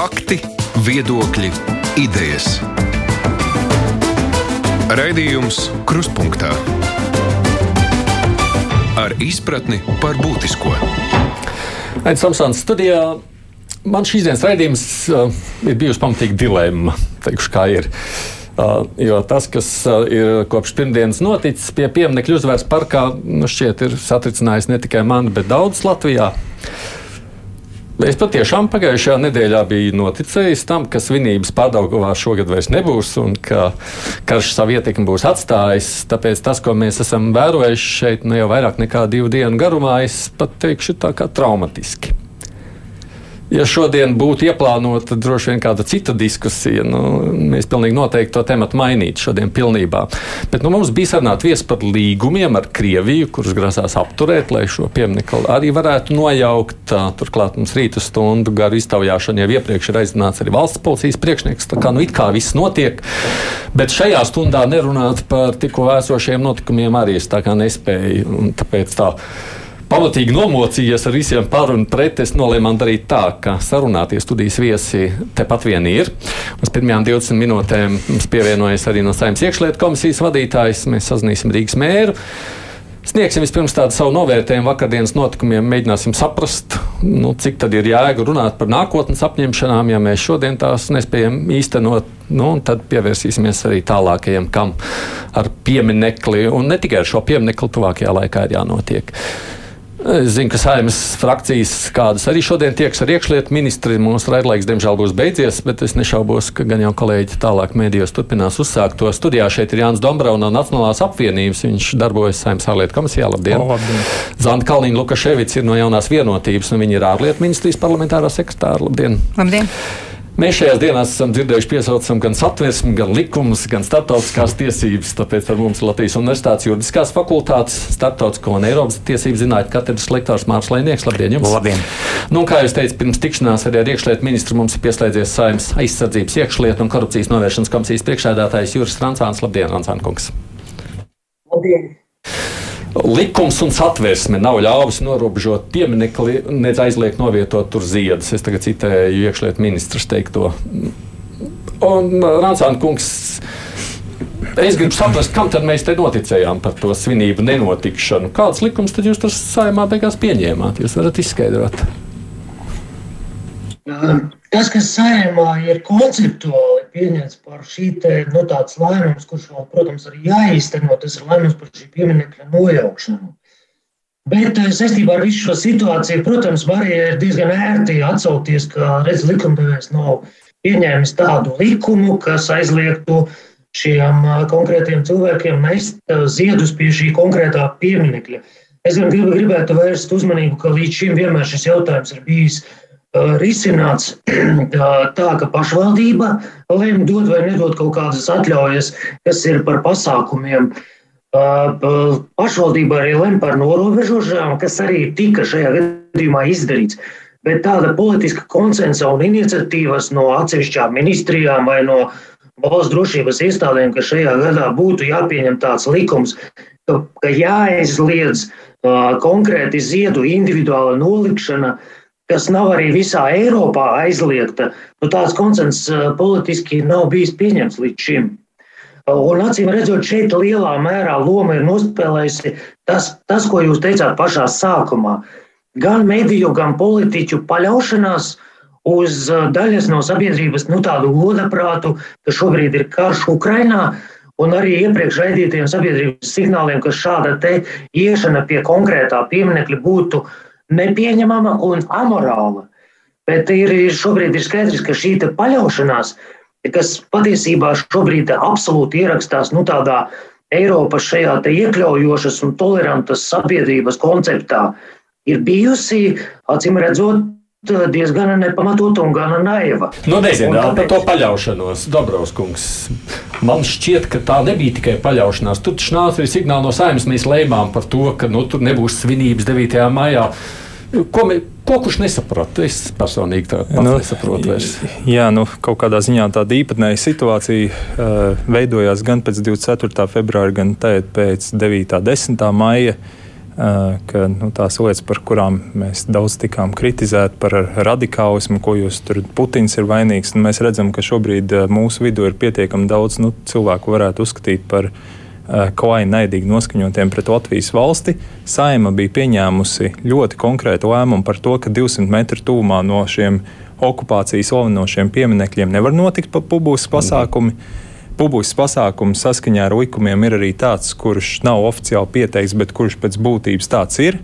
Fakti, viedokļi, idejas. Raidījums Kruspunkta ar izpratni par būtisko. Aizsmeļamies Samsons studijā. Man šīs dienas raidījums uh, ir bijusi pamatīgi dilemma. Teikšu, kā ir. Uh, jo tas, kas uh, ir kopš pirmdienas noticis pie pieminiektu uzvaras parkā, nu šķiet, ir satricinājis ne tikai mani, bet daudzus Latvijā. Es patiešām pagājušajā nedēļā biju noticējis tam, ka svinības pārdaugavā šogad vairs nebūs un ka karš savu ietekmi būs atstājis. Tāpēc tas, ko mēs esam vērojuši šeit nu jau vairāk nekā divu dienu garumā, es pat teikšu tā kā traumatiski ja šodien būtu ieplānota droši vien kāda cita diskusija, nu, mēs pilnīgi noteikti to tematu mainītu šodien pilnībā. Bet nu, mums bija sarunāt viesi par līgumiem ar Krieviju, kurus grasās apturēt, lai šo pieminiektu arī varētu nojaukt. Turklāt mums rīta stundu garu iztaujāšanu jau iepriekš ir aizināts arī valsts policijas priekšnieks. Tā kā nu it kā viss notiek, bet šajā stundā nerunāt par tikko vēsošiem notikumiem arī es tā kā nespēju. Tāpēc tā pamatīgi nomocījies ar visiem par un pret, es nolēmu darīt tā, ka sarunāties studijas viesi tepat vien ir. Uz pirmajām 20 minūtēm mums pievienojas arī no Saimnes iekšlietu komisijas vadītājs. Mēs sazināsim Rīgas mēru. Sniegsim vispirms tādu savu novērtējumu vakardienas notikumiem, mēģināsim saprast, nu, cik tad ir jēga runāt par nākotnes apņemšanām, ja mēs šodien tās nespējam īstenot. Nu, tad pievērsīsimies arī tālākajam, kam ar pieminekli, un ne tikai ar šo pieminekli tuvākajā laikā ir jānotiek. Es zinu, ka saimnes frakcijas kādas arī šodien tieks ar iekšlietu ministri. Mūsu raidlaiks, diemžēl, būs beidzies, bet es nešaubos, ka gan jau kolēģi tālāk mēdījos turpinās uzsākt to studijā. Šeit ir Jānis Dombra no Nacionālās apvienības. Viņš darbojas saimnes ārlietu komisijā. Labdien! O, labdien. Zanta Kalniņa Lukaševics ir no jaunās vienotības, un viņa ir ārlietu ministrijas parlamentārā sekretāra. Labdien! Labdien. Mēs šajās dienās esam dzirdējuši piesaucam gan satversmi, gan likumus, gan starptautiskās tiesības. Tāpēc ar mums Latvijas Universitātes juridiskās fakultātes, starptautisko un Eiropas tiesību zinātņu katedras lektors Mārcis Lēnieks. Labdien! Jums. Labdien! Nu, kā jūs teicāt, pirms tikšanās arī ar iekšlietu ministru mums ir pieslēdzies saimnes aizsardzības iekšlietu un korupcijas novēršanas komisijas priekšsēdētājs Juris Rancāns. Labdien, Rancāns kungs! Labdien! Likums un satversme nav ļāvis norobežot pieminekli, nedz aizliegt novietot tur ziedus. Es tagad citēju iekšlietu ministrs teikto. Un Rāncāna kungs. Es gribu saprast, kam tad mēs te noticējām par to svinību nenotikšanu. Kāds likums tad jūs tur saimā beigās pieņēmāt? Jūs varat izskaidrot. Tas, kas saimā ir konceptuāli pieņemts par šī te, nu, tāds lēmums, kurš vēl, protams, arī jāīsteno, tas ir lēmums par šī pieminekļa nojaukšanu. Bet eh, saistībā ar visu šo situāciju, protams, Marija ir diezgan ērti atsaukties, ka redz likumdevējs nav pieņēmis tādu likumu, kas aizliegtu šiem eh, konkrētiem cilvēkiem nest eh, ziedus pie šī konkrētā pieminekļa. Es gan gribu, gribētu vērst uzmanību, ka līdz šim vienmēr šis jautājums ir bijis uh, risināts tā, ka pašvaldība lemj dot vai nedot kaut kādas atļaujas, kas ir par pasākumiem. Pašvaldība arī lemj par norobežošanām, kas arī tika šajā gadījumā izdarīts. Bet tāda politiska konsensa un iniciatīvas no atsevišķām ministrijām vai no valsts drošības iestādēm, ka šajā gadā būtu jāpieņem tāds likums, ka, ka jāaizliedz uh, konkrēti ziedu individuāla nolikšana uh, kas nav arī visā Eiropā aizliegta, nu, tāds konsens eh, politiski nav bijis pieņemts līdz šim. Un acīm redzot, šeit lielā mērā loma ir nospēlējusi tas, tas, ko jūs teicāt pašā sākumā. Gan mediju, gan politiķu paļaušanās uz eh, daļas no sabiedrības nu, tādu godaprātu, ka šobrīd ir karš Ukrainā, un arī iepriekš raidītiem sabiedrības signāliem, ka šāda iešana pie konkrētā pieminekļa būtu uh, nepieņemama un amorāla. Bet ir, šobrīd ir skaidrs, ka šī paļaušanās, kas patiesībā šobrīd absolūti ierakstās nu, tādā Eiropas šajā iekļaujošas un tolerantas sabiedrības konceptā, ir bijusi, acīm redzot, diezgan nepamatota un gana naiva. Nu, nezinu, par to paļaušanos, Dabrovskungs. Man šķiet, ka tā nebija tikai paļaušanās. Tur nāca arī signāli no saimnes, mēs lēmām par to, ka nu, tur nebūs svinības 9. maijā. Ko, mē, ko kurš nesaprata? Es personīgi tādu nu, nesaprotu. Vairs. Jā, nu, kaut kādā ziņā tāda īpatnēja situācija uh, veidojās gan pēc 24. februāra, gan pēc 9. un 10. maija. ka nu, tās lietas, par kurām mēs daudz tikām kritizēti, par radikālismu, ko jūs tur Putins ir vainīgs, nu, mēs redzam, ka šobrīd mūsu vidū ir pietiekami daudz nu, cilvēku, varētu uzskatīt par klāji naidīgi noskaņotiem pret Latvijas valsti. Saima bija pieņēmusi ļoti konkrētu lēmumu par to, ka 200 metru tūmā no šiem okupācijas slavinošiem pieminekļiem nevar notikt publiski pasākumi. Mm publisks pasākums saskaņā ar likumiem ir arī tāds, kurš nav oficiāli pieteikts, bet kurš pēc būtības tāds ir.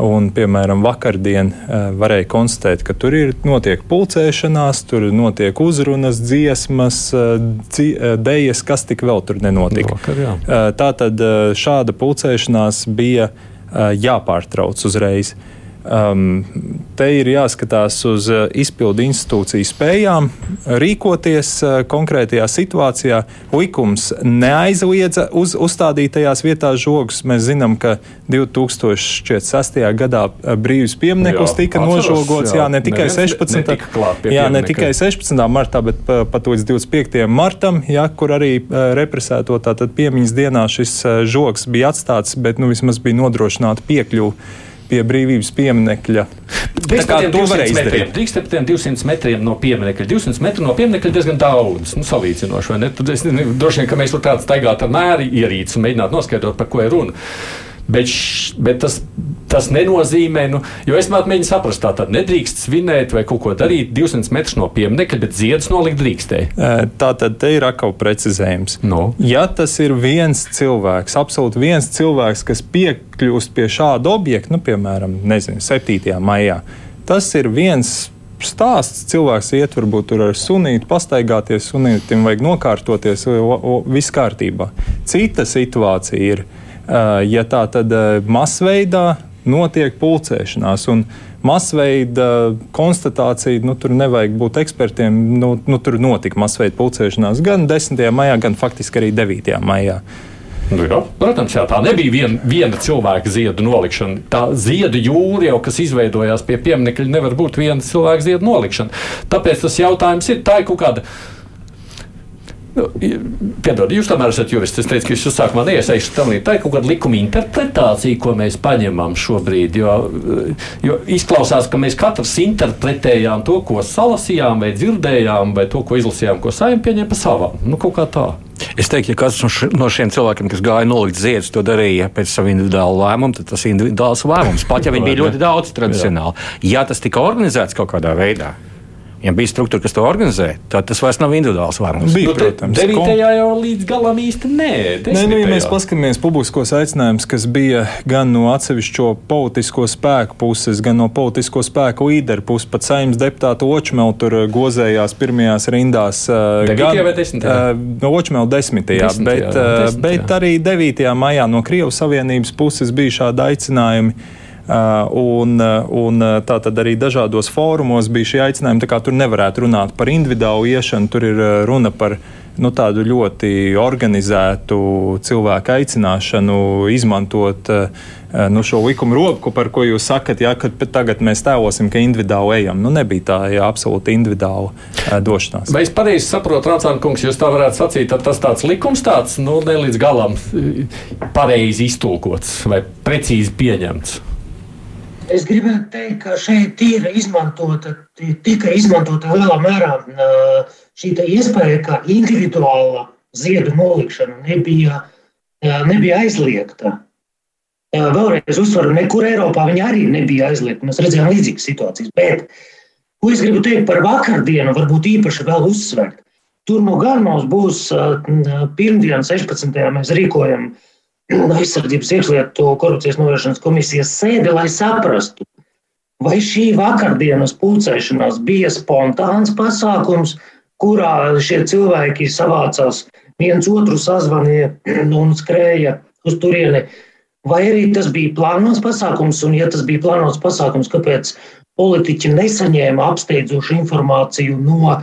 Un, piemēram, vakardien uh, varēja konstatēt, ka tur ir notiek pulcēšanās, tur notiek uzrunas, dziesmas, uh, dzi, uh, dejas, kas tik vēl tur nenotika. Vakar, jā. tā tad šāda pulcēšanās bija jāpārtrauc uzreiz. Uh, Um, te ir jāskatās uz uh, izpildu institūciju spējām rīkoties uh, konkrētajā situācijā. Likums neaizliedza uz uzstādītajās vietās žogus. Mēs zinām, ka 2006. gadā uh, brīvs piemineklis tika atceros, nožogots. Jā, jā, ne tikai neviens, 16. Ne jā, ne tikai 16. martā, bet pat līdz 25. martam, jā, kur arī represēto piemiņas dienā šis žogs bija atstāts, bet nu, vismaz bija nodrošināta piekļuva pie brīvības izdarīt. Drīkst par tiem 200 metriem no pieminiekļa. 200 metru no pieminiekļa ir diezgan daudz, nu, salīdzinoši, vai ne? Tad es nezinu, droši vien, ka mēs tur tādu staigātu ar mēri ierīci un mēģinātu noskaidrot, par ko ir runa. Bet, š, bet tas, tas nenozīmē, nu, jo es mēģinu saprast, tā tad nedrīkst svinēt vai kaut ko darīt 200 metrus no pieminiekļa, bet ziedus nolikt drīkstēji. Tā tad te ir atkal precizējums. No. Ja tas ir viens cilvēks, absolūti viens cilvēks, kas piekļūst pie šāda objekta, nu, piemēram, nezinu, 7. maijā, tas ir viens stāsts. Cilvēks iet, varbūt tur ar sunīti, pastaigāties, sunītam vajag nokārtoties, viss kārtībā. Cita situācija ir ja tā tad eh, masveidā notiek pulcēšanās. Un masveida konstatācija, nu, tur nevajag būt ekspertiem. Nu, nu, tur notika masveida pulcēšanās gan 10. maijā, gan faktiski arī 9. maijā. Nu, jā, protams, jā, tā nebija vien, viena cilvēka ziedu nolikšana. Tā ziedu jūra, jau, kas izveidojās pie pieminiekļa, nevar būt viena cilvēka ziedu nolikšana. Tāpēc tas jautājums ir, tā ir kaut kāda Nu, piedod, jūs tomēr esat jurists. Es teicu, ka jūs sākumā neiesaistat tam līdzi. Tā ir kaut kāda likuma interpretācija, ko mēs paņemam šobrīd. Jo, jo izklausās, ka mēs katrs interpretējām to, ko salasījām, vai dzirdējām, vai to, ko izlasījām, ko saimniekam pieņēma pa savām. Nu, kaut kā tā. Es teiktu, ja kāds no šiem cilvēkiem, kas gāja nolikt ziedus, to darīja pēc sava individuāla lēmuma, tad tas ir individuāls lēmums. Pat ja viņi bija ļoti daudz tradicionāli. Ja tas tika organizēts kaut kādā veidā, ja bija struktūra, kas to organizē, tad tas vairs nav individuāls lēmums. Bija, nu, protams, 9. jau līdz galam īsti nē. Nē, nu, ja mēs paskatāmies publiskos aicinājumus, kas bija gan no atsevišķo politisko spēku puses, gan no politisko spēku līderu puses, pat saimnes deputāta Očmēl tur gozējās pirmajās rindās. Gan, vai 10. No Očmēl 10. 10. bet, jā, 10. bet arī 9. maijā no Krievijas Savienības puses bija šādi aicinājumi. Uh, un, uh, un uh, tā tad arī dažādos fórumos bija šie aicinājumi. Tur nevarētu runāt par individuālu iešanu, tur ir runa par nu, tādu ļoti organizētu cilvēku aicināšanu izmantot nu, šo likuma roku, par ko jūs sakat, ja, tagad mēs tēlosim, ka individuāli ejam. Nu, nebija tā jā, absolūti individuāla došanās. Vai es pareizi saprotu, Rācāna kungs, jūs tā varētu sacīt, ka tas tāds likums tāds nu, ne līdz galam pareizi iztulkots vai precīzi pieņemts? Es gribētu teikt, ka šeit ir izmantota, tika izmantota lielā mērā šī iespēja, ka individuāla ziedu nolikšana nebija, nebija aizliegta. Vēlreiz uzsveru, nekur Eiropā viņa arī nebija aizliegta. Mēs redzējām līdzīgas situācijas. Bet, ko es gribu teikt par vakardienu, varbūt īpaši vēl uzsvērt. Tur no gan mums būs pirmdiena, 16. mēs rīkojam uh, aizsardzības iekšlietu korupcijas novēršanas komisijas sēdi, lai saprastu, vai šī vakardienas pulcēšanās bija spontāns pasākums, kurā šie cilvēki savācās, viens otru sazvanīja un skrēja uz turieni, vai arī tas bija plānots pasākums, un ja tas bija plānots pasākums, kāpēc politiķi nesaņēma apsteidzošu informāciju no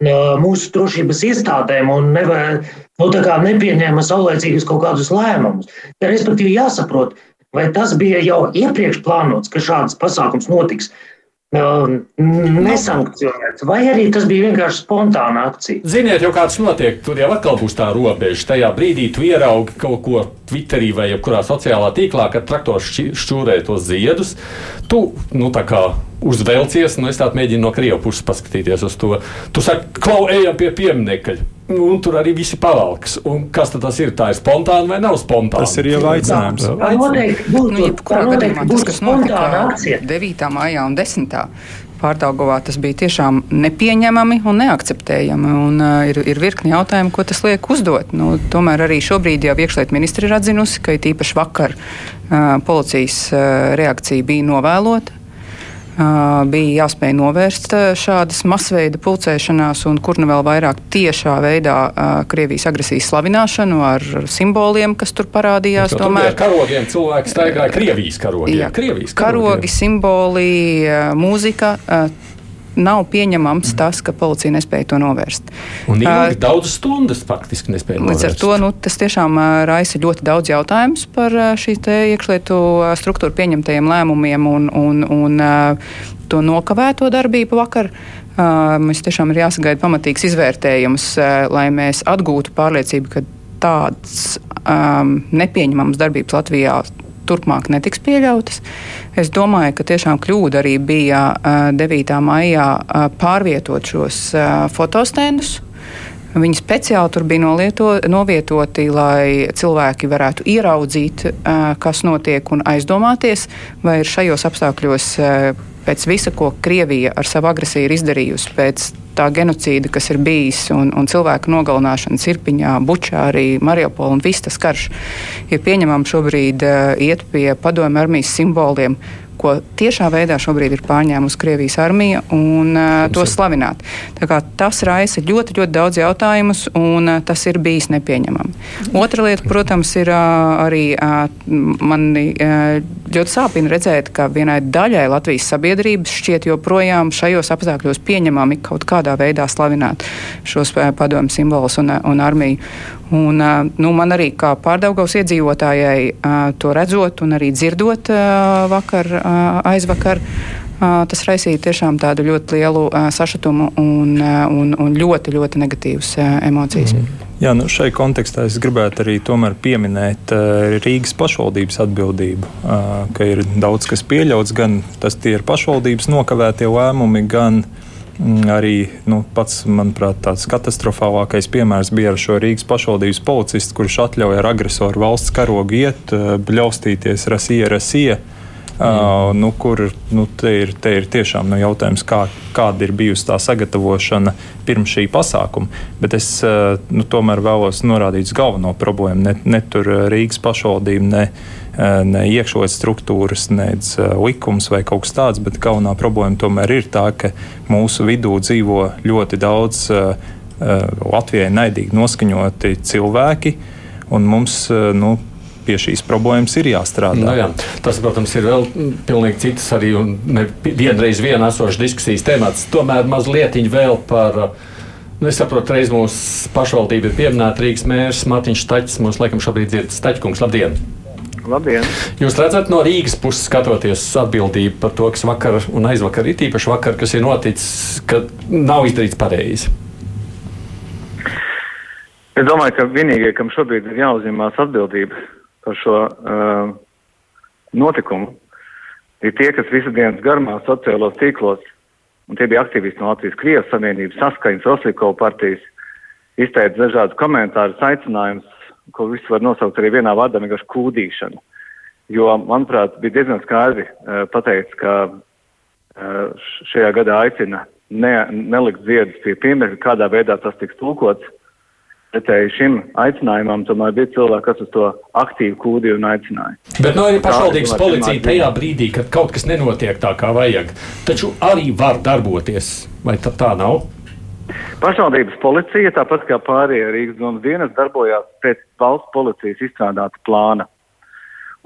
mūsu drošības iestādēm un nevar, nu, nepieņēma saulēcīgus kaut kādus lēmumus. Respektīvi, jāsaprot, vai tas bija jau iepriekš plānots, ka šāds pasākums notiks. nesankcionēts, vai arī tas bija vienkārši spontāna akcija. Ziniet, jau kāds notiek, tur jau atkal būs tā robeža. Tajā brīdī tu ieraugi kaut ko Twitterī vai jebkurā sociālā tīklā, kad traktors šķūrē tos ziedus. Tu, nu, tā kā uzvelcies, nu, es tādu mēģinu no Krievijas puses paskatīties uz to. Tu saki, klau, ejam pie pieminiekļa. Nu, un tur arī visi pavalks. Un kas tas ir? Tā ir spontāna vai nav spontāna? Tas ir jau aicinājums. Tā noteikti būtu, Nu, jebkurā tā gadījumā tas, kas notika akcija. 9. maijā un 10. Pārdagovā, tas bija tiešām nepieņemami un neakceptējami. Un, uh, ir, ir virkni jautājumu, ko tas liek uzdot. Nu, tomēr arī šobrīd jau iekšlietu ministri ir atzinusi, ka it īpaši vakar uh, policijas uh, reakcija bija novēlota. Bija jāspēj novērst šādas masveida pulcēšanās, un kur nu vēl vairāk tiešā veidā Krievijas agresijas slavināšanu ar simboliem, kas tur parādījās. Jo tur bija ar karogiem cilvēki staigāja Krievijas karogiem. Jā, Krievijas karogi, karogiem. simboli, eh, mūzika. Nav pieņemams tas, ka policija nespēja to novērst. Un ilgi Uh, daudz stundas faktiski nespēja Līdz ar novērst. to nu, tas tiešām raisa ļoti daudz jautājumus par šīs iekšlietu struktūru pieņemtajiem lēmumiem un, un, un to nokavēto darbību vakar. Ā, Mums tiešām ir jāsagaida pamatīgs izvērtējums, ā, lai mēs atgūtu pārliecību, ka tādas um, nepieņemamas darbības Latvijā turpmāk netiks pieļautas. Es domāju, ka tiešām kļūda arī bija ā, 9. maijā pārvietot šos fotostendus. Viņi speciāli tur bija nolieto, novietoti, lai cilvēki varētu ieraudzīt, kas notiek un aizdomāties, vai ir šajos apstākļos pēc visa, ko Krievija ar savu agresiju ir izdarījusi, pēc tā genocīda, kas ir bijis, un, un cilvēku nogalināšana Cirpiņā, Bučā, arī Mariupola un viss tas karš, ir pieņemami šobrīd ā, iet pie padomju armijas simboliem, ko tiešā veidā šobrīd ir pārņēmusi Krievijas armija un uh, to slavināt. Tas raisa ļoti, ļoti daudz jautājumus, un uh, tas ir bijis nepieņemami. Otra lieta, protams, ir uh, arī uh, man uh, ļoti sāpina redzēt, ka vienai daļai Latvijas sabiedrības šķiet joprojām šajos apstākļos pieņemami kaut kādā veidā slavināt šos uh, padomu simbolus un, uh, un armiju. Un, nu, man arī kā pārdaugavas iedzīvotājai to redzot un arī dzirdot vakar, aizvakar, tas raisīja tiešām tādu ļoti lielu sašutumu un, un, un ļoti, ļoti negatīvas emocijas. Mm. Jā, nu šai kontekstā es gribētu arī pieminēt Rīgas pašvaldības atbildību, ka ir daudz kas pieļauts, gan tas ir pašvaldības nokavētie lēmumi, gan mm, arī nu, pats, manuprāt, tāds katastrofālākais piemērs bija ar šo Rīgas pašvaldības policistu, kurš atļauja ar agresoru valsts karogu iet, uh, bļaustīties rasija, rasija. Uh, nu, kur nu, te ir, te ir tiešām nu, jautājums, kā, kāda ir bijusi tā sagatavošana pirms šī pasākuma. Bet es uh, nu, tomēr vēlos norādīt galveno problēmu. Ne, ne tur uh, Rīgas pašvaldība, ne, ne iekšlietu struktūras, ne uh, likums vai kaut kas tāds, bet galvenā problēma tomēr ir tā, ka mūsu vidū dzīvo ļoti daudz uh, Latvijai naidīgi noskaņoti cilvēki, un mums nu, pie šīs problēmas ir jāstrādā. Nu, jā. Tas, protams, ir vēl pilnīgi cits arī vienreiz vien esošs diskusijas temats. Tomēr mazliet vēl par. Nu, es saprotu, reiz mūsu pašvaldība ir pieminēta Rīgas mērs Mārtiņš Staķis. Mums laikam šobrīd ir Staķkungs. Labdien! Labdien! Jūs redzat no Rīgas puses skatoties atbildību par to, kas vakar un aizvakar ir īpaši vakar, kas ir noticis, ka nav izdarīts pareizi. Es domāju, ka vienīgie, kam šobrīd ir jāuzņemās atbildība par šo uh, notikumu, ir tie, kas visu dienas garumā sociālos tīklos, un tie bija aktīvisti no Latvijas Krievijas Savienības, saskaņas, Oslikovu partijas, izteica dažādus komentārus, aicinājumus, ko visu var nosaukt arī vienā vārdā, vienkārši kūdīšana. Jo, manuprāt, bija diezgan skaidri uh, pateikts, ka uh, šajā gadā aicina ne, nelikt ziedus pie piemēra, kādā veidā tas tiks tulkots. Pretēji šim aicinājumam, tomēr bija cilvēki, kas uz to aktīvi kūdīja un aicināja. Bet no arī pašvaldības policija tajā brīdī, kad kaut kas nenotiek tā, kā vajag, taču arī var darboties. Vai tā, tā nav? Pašvaldības policija, tāpat kā pārējie Rīgas domas dienas, darbojās pēc valsts policijas izstrādāta plāna.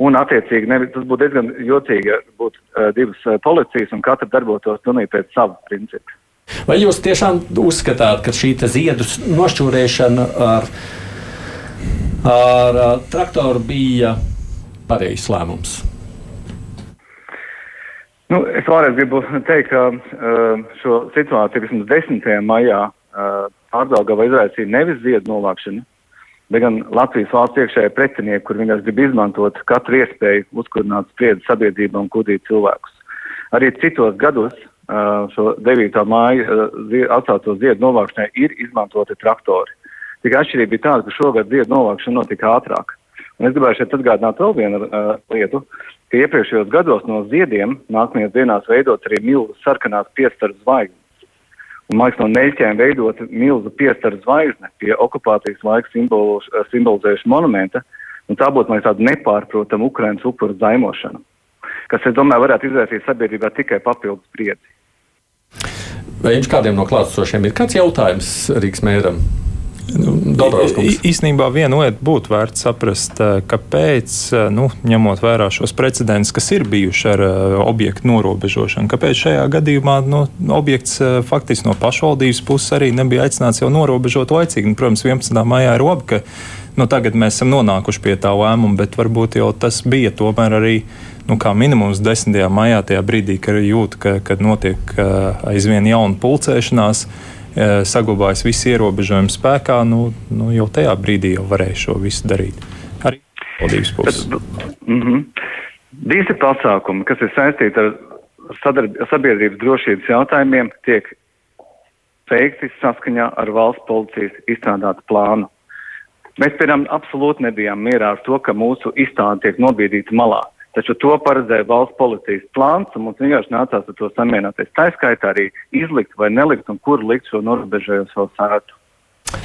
Un, attiecīgi, nevi, tas būtu diezgan jocīgi, ja būtu uh, divas uh, policijas un katra darbotos pilnīgi pēc sava principa. Vai jūs tiešām uzskatāt, ka šī ziedu nošķūrēšana ar, ar traktoru bija pareizs lēmums? Nu, es vēlreiz gribu teikt, ka uh, šo situāciju vismaz 10. maijā uh, pārdaugava izraisīja nevis ziedu novākšana, bet gan Latvijas valsts iekšējā pretinieki, kur vienkārši grib izmantot katru iespēju uzkurināt spriedzi sabiedrībā un kudīt cilvēkus. Arī citos gados uh, šo 9. māju atsāto ziedu novākšanai ir izmantoti traktori. Tikai atšķirība bija tāda, ka šogad ziedu novākšana notika ātrāk. Un es gribēju šeit atgādināt vēl vienu uh, lietu, ka iepriekšējos gados no ziediem nākamajās dienās veidot arī milzu sarkanās piestaru zvaigznes. Un, liekas, no neļķēm veidot milzu piestaru zvaigzne pie okupācijas laika simbolos, simbolizējuša monumenta, un tā būtu, tāda nepārprotama Ukrainas upuru zaimošana, kas, es domāju, varētu izraisīt sabiedrībā tikai papildus spriedzi. Vai jums kādiem no klātesošiem ir kāds jautājums Rīgas mēram? Nu, īstenībā viena lieta būtu vērts saprast, eh, kāpēc, eh, nu, ņemot vērā šos precedentus, kas ir bijuši ar uh, objektu norobežošanu, kāpēc šajā gadījumā nu, objekts faktiski no pašvaldības puses arī nebija aicināts jau norobežot laicīgi. Nu, protams, 11. maijā ir labi, ka nu, tagad mēs esam nonākuši pie tā lēmuma, bet varbūt jau tas bija tomēr arī. Nu, kā minimums 10. maijā, tajā brīdī, kad jūt, ka, kad notiek aizvien jauna pulcēšanās, uh, saglabājas visi ierobežojumi spēkā, nu, nu, jau tajā brīdī jau varēja šo visu darīt. Arī valdības puses. Mm -hmm. Visi pasākumi, kas ir saistīti ar sabiedrības drošības jautājumiem, tiek veikti saskaņā ar valsts policijas izstrādātu plānu. Mēs, piemēram, absolūti nebijām mierā ar to, ka mūsu izstāde tiek nobīdīta malā. Taču to paredzēja valsts policijas plāns, un mums vienkārši nācās ar to samierināties. Tā skaitā arī izlikt vai nelikt un kur likt šo norobežojošo sētu.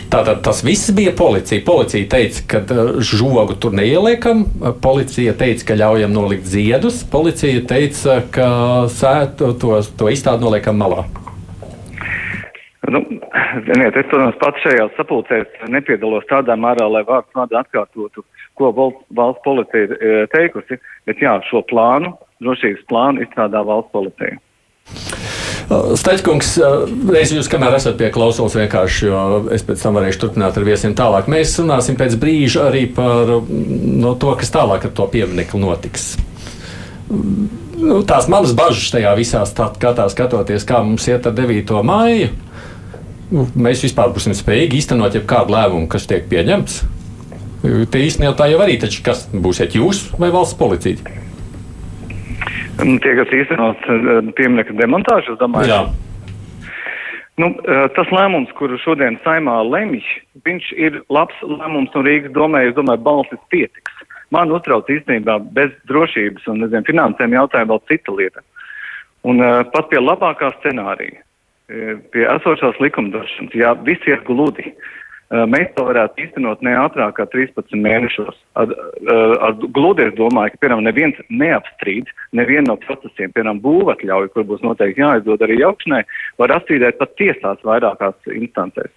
Tātad tas viss bija policija. Policija teica, ka uh, žogu tur neieliekam, policija teica, ka ļaujam nolikt ziedus, policija teica, ka sētu to, to izstādi noliekam malā. Nu, ziniet, es, protams, pats šajās sapulcēs nepiedalos tādā mērā, lai vārds vārdu atkārtotu uh, ko valsts policija ir e, teikusi, bet jā, šo plānu, drošības plānu izstrādā valsts policija. Steigkungs, es jūs kamēr esat pie klausulas vienkārši, jo es pēc tam varēšu turpināt ar viesiem tālāk. Mēs runāsim pēc brīža arī par no to, kas tālāk ar to pieminiektu notiks. Nu, tās manas bažas tajā visā skatā skatoties, kā mums iet ar 9. māju. Nu, mēs vispār būsim spējīgi īstenot jebkādu lēmumu, kas tiek pieņemts. Te īstenībā tā jau arī, taču kas būsiet jūs vai valsts policija? Nu, tie, kas īstenot eh, pieminiektu demontāžu, es domāju. Jā. Nu, eh, tas lēmums, kuru šodien saimā lemj, viņš ir labs lēmums un Rīgas domē, es domāju, balsis pietiks. Man uztrauc īstenībā bez drošības un nezinu, finansēm jautājumu vēl cita lieta. Un uh, pat pie labākā scenārija, pie esošās likumdošanas, ja viss ir gludi, uh, mēs to varētu īstenot ne ātrāk kā 13 mēnešos. Ar, eh, ar gludi es domāju, ka, piemēram, neviens neapstrīd nevienu no procesiem, piemēram, būvatļauju, kur būs noteikti jāizdod arī jaukšanai, var apstrīdēt pat tiesās vairākās instancēs.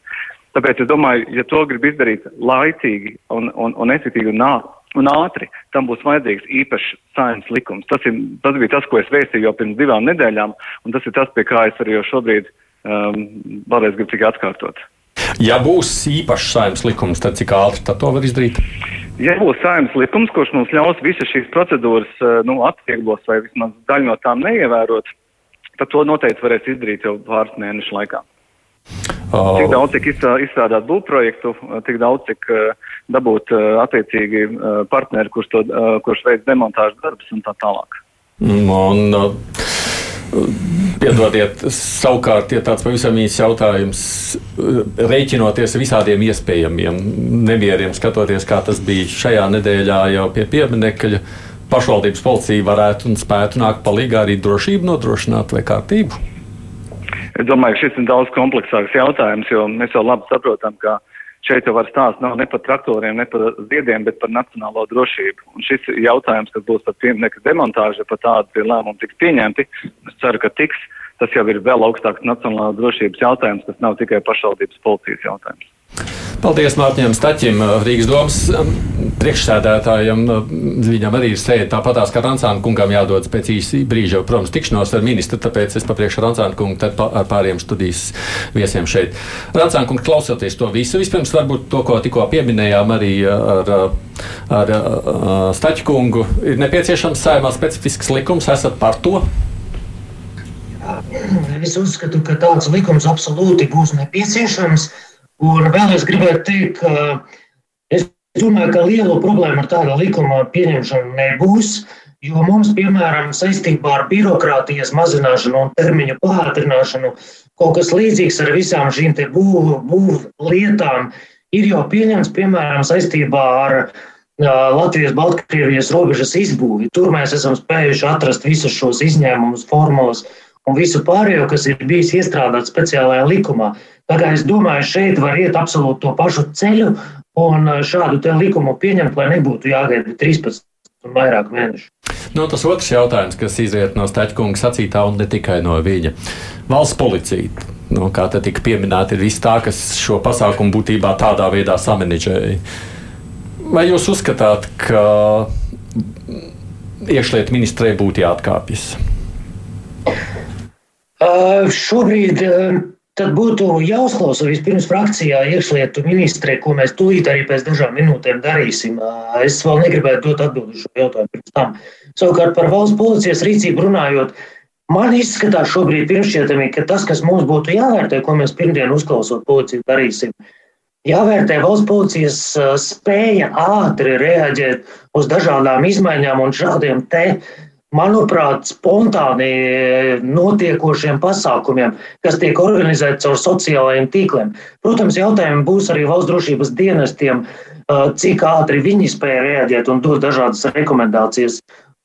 Tāpēc es domāju, ja to grib izdarīt laicīgi un, un, un efektīvi un, un ātri, tam būs vajadzīgs īpašs saimnes likums. Tas, ir, tas bija tas, ko es vēstīju jau pirms divām nedēļām, un tas ir tas, pie kā es arī jau šobrīd um, vēlreiz gribu tikai atkārtot. Ja būs īpašs saimnes likums, tad cik ātri to var izdarīt? Ja būs saimnes likums, kurš mums ļaus visas šīs procedūras eh, nu, atvieglos vai vismaz daļu no tām neievērot, tad to noteikti varēs izdarīt jau pāris mēnešu laikā. Oh. Cik daudz, cik izstrādāt būvprojektu, tik daudz, cik uh, dabūt uh, attiecīgi partneri, kurš, to, kurš veids demontāžas darbus un tā tālāk. Un, uh, Piedodiet, savukārt, ja tāds pavisam īsts jautājums, rēķinoties visādiem iespējamiem nemieriem, skatoties, kā tas bija šajā nedēļā jau pie pieminiekļa, pašvaldības policija varētu un spētu nākt palīdzīgā arī drošību nodrošināt vai kārtību? Es domāju, ka šis ir daudz kompleksāks jautājums, jo mēs jau labi saprotam, ka šeit jau var stāst nav ne par traktoriem, ne par ziediem, bet par nacionālo drošību. Un šis jautājums, kas būs par pieminiektu demontāžu, par tādu lēmumu tiks pieņemti, es ceru, ka tiks. Tas jau ir vēl augstāks nacionālās drošības jautājums, kas nav tikai pašvaldības policijas jautājums. Paldies Mārtiņam Staķim, Rīgas domas um, priekšsēdētājam. Viņam arī ir sēde tāpatās, kā Rancāna kungam jādodas pēc īsa brīža, protams, tikšanos ar ministru, tāpēc es papriekšu Rancāna kungu tad ar pāriem studijas viesiem šeit. Rancāna kungs, klausoties to visu, vispirms varbūt to, ko tikko pieminējām arī ar, ar, ar Staķu kungu, ir nepieciešams saimā specifisks likums, esat par to? es uzskatu, ka tāds likums absolūti būs nepieciešams. Un vēl es gribētu teikt, ka es domāju, ka liela problēma ar tādu likuma pieņemšanu nebūs. Jo mums, piemēram, saistībā ar birokrātijas mazināšanu un termiņu pātrināšanu, kaut kas līdzīgs ar visām šīm būvlietām būv ir jau pieņemts, piemēram, saistībā ar Latvijas-Baltkrievijas robežas izbūvi. Tur mēs esam spējuši atrast visus šos izņēmumus, formulas un visu pārējo, kas ir bijis iestrādāts speciālajā likumā. Tā kā es domāju, šeit var iet absolūti to pašu ceļu un šādu likumu pieņemt, lai nebūtu jāgaida 13 un vairāk mēnešu. Nu, tas otrs jautājums, kas izriet no Staļkunga sacītā un ne tikai no viņa. Valsts policija, nu, kā te tika pieminēta, ir viss tā, kas šo pasākumu būtībā tādā veidā samanģēja. Vai jūs uzskatāt, ka iekšlietu ministrē būtu jāatkāpjas? Uh, šobrīd uh, tad būtu jāuzklausa vispirms frakcijā iekšlietu ministrē, ko mēs tūlīt arī pēc dažām minūtēm darīsim. Es vēl negribētu dot atbildi šo jautājumu pirms tam. Savukārt par valsts policijas rīcību runājot, man izskatās šobrīd pirmšķietami, ka tas, kas mums būtu jāvērtē, ko mēs pirmdien uzklausot policiju darīsim, jāvērtē valsts policijas spēja ātri reaģēt uz dažādām izmaiņām un šādiem te manuprāt, spontāni notiekošiem pasākumiem, kas tiek organizēti caur sociālajiem tīkliem. Protams, jautājumi būs arī valsts drošības dienestiem, cik ātri viņi spēja reaģēt un dot dažādas rekomendācijas.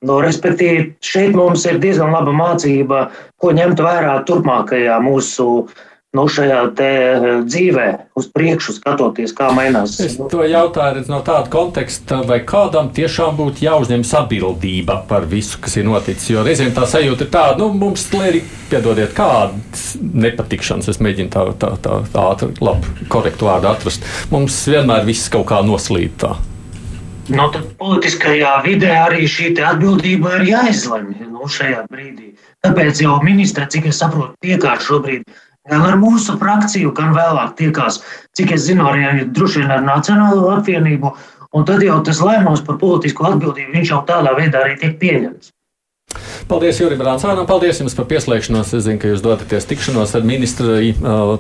No, respektīvi, šeit mums ir diezgan laba mācība, ko ņemt vērā turpmākajā mūsu uh, nu, šajā eh, dzīvē, uz priekšu skatoties, kā mainās. Es to jautāju no tāda konteksta, vai kādam tiešām būtu jāuzņemas atbildība par visu, kas ir noticis. Jo reizēm tā sajūta ir tāda, nu, mums ir piedodiet, kādas nepatikšanas. Es mēģinu tā, tā, tā, tā ātri, labi, korektu vārdu atrast. Mums vienmēr viss kaut kā noslīd. Tā. Nu, tad politiskajā vidē arī šī atbildība ir jāizlemj nu, šajā brīdī. Tāpēc jau ministra, cik es saprotu, tiekās šobrīd gan ar mūsu frakciju, gan vēlāk tiekās, cik es zinu, arī droši vien ar Nacionālo apvienību. Un tad jau tas lēmums par politisko atbildību, viņš jau tādā veidā arī tiek pieņemts. Paldies, Jurim Rāncānam. Paldies jums par pieslēgšanos. Es zinu, ka jūs dodaties tikšanos ar ministru.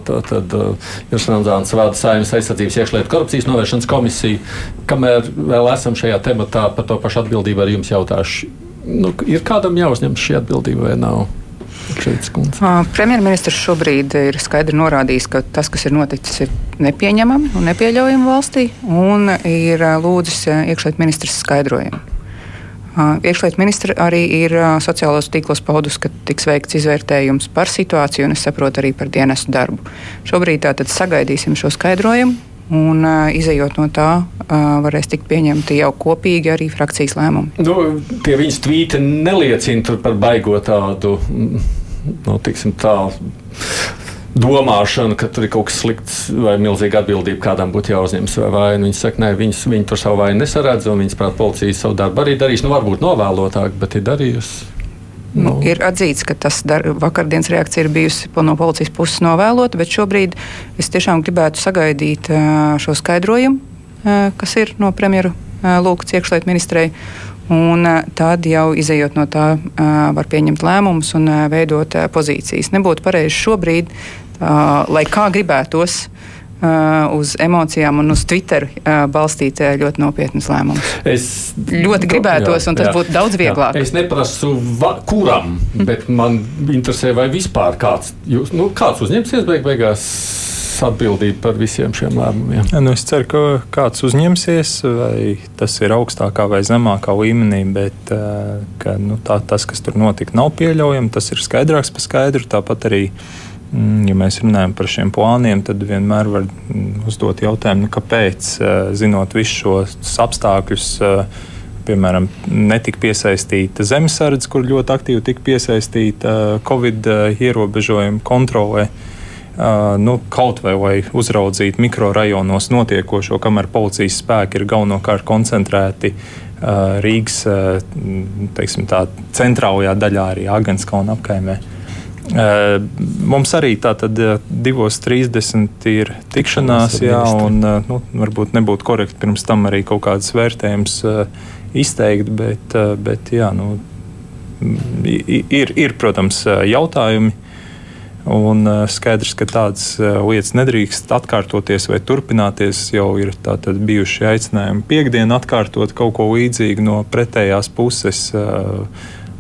Tad Juris Rāncāns vada saimnes aizsardzības iekšlietu korupcijas novēršanas komisiju. Kamēr vēl esam šajā tematā par to pašu atbildību, ar jums jautāšu. Nu, ir kādam jāuzņem šī atbildība vai nav? Premjerministrs šobrīd ir skaidri norādījis, ka tas, kas ir noticis, ir nepieņemami un nepieļaujami valstī, un ir lūdzis iekšlietu ministrs skaidrojumu. Iekšlietu ministra arī ir sociālos tīklos paudus, ka tiks veikts izvērtējums par situāciju, un es saprotu arī par dienestu darbu. Šobrīd tātad sagaidīsim šo skaidrojumu, Un, uh, izējot no tā, uh, varēs tikt pieņemti jau kopīgi arī frakcijas lēmumi. Nu, tie viņas tvīti neliecina par baigo tādu, nu, tiksim, tā domāšana, ka tur ir kaut kas slikts vai milzīga atbildība, kādam būtu jāuzņemas vai vaina. Viņi saka, nē, viņas, viņi tur savu vainu nesaredz, un viņas, prāt, policija savu darbu arī darīs. Nu, varbūt novēlotāk, bet ir darījusi. Nu, nu. Ir atzīts, ka tas dar, vakardienas reakcija ir bijusi no policijas puses novēlota, bet šobrīd es tiešām gribētu sagaidīt šo skaidrojumu, kas ir no premjeru lūgts iekšlietu ministrei. Un tad jau izējot no tā, var pieņemt lēmumus un veidot pozīcijas. Nebūtu pareizi šobrīd, lai kā gribētos, Uh, uz emocijām un uz Twitter uh, balstīt uh, ļoti nopietnus lēmumus. Es ļoti gribētos, jā, un tas jā, būtu daudz vieglāk. Jā. Es neprasu, va, kuram, bet man interesē, vai vispār kāds, jūs, nu, kāds uzņemsies beig beigās. Atbildība par visiem šiem lēmumiem. Ja, nu es ceru, ka kāds uzņemsies, vai tas ir augstākā vai zemākā līmenī, bet ka, nu, tā, tas, kas tur notika, nav pieļaujams. Tas ir skaidrāks par skaidru. Tāpat arī uh, ja mēs runājam par šiem plāniem, tad vienmēr var mm, uzdot jautājumu, nu, kāpēc, eh, zinot visus šos apstākļus, eh, piemēram, netika piesaistīta zemesardze, kur ļoti aktīvi tika piesaistīta eh, Covid ierobežojumu kontrolē. Nu, kaut vai lai uzraudzītu mikrorajonos notiekošo, kamēr policijas spēki ir galvenokārt koncentrēti Rīgas teiksim, tā, centrālajā daļā, arī Agenskalna apkaimē. Uh, Mums arī tātad 2.30 ir tikšanās, jā, un nu, varbūt nebūtu korekti pirms tam arī kaut kādas vērtējumus izteikt, bet, bet jā, nu, ir, ir, protams, jautājumi. Un skaidrs, ka tādas lietas nedrīkst atkārtoties vai turpināties. Jau ir bijuši aicinājumi piekdienu atkārtot kaut ko līdzīgu no pretējās puses.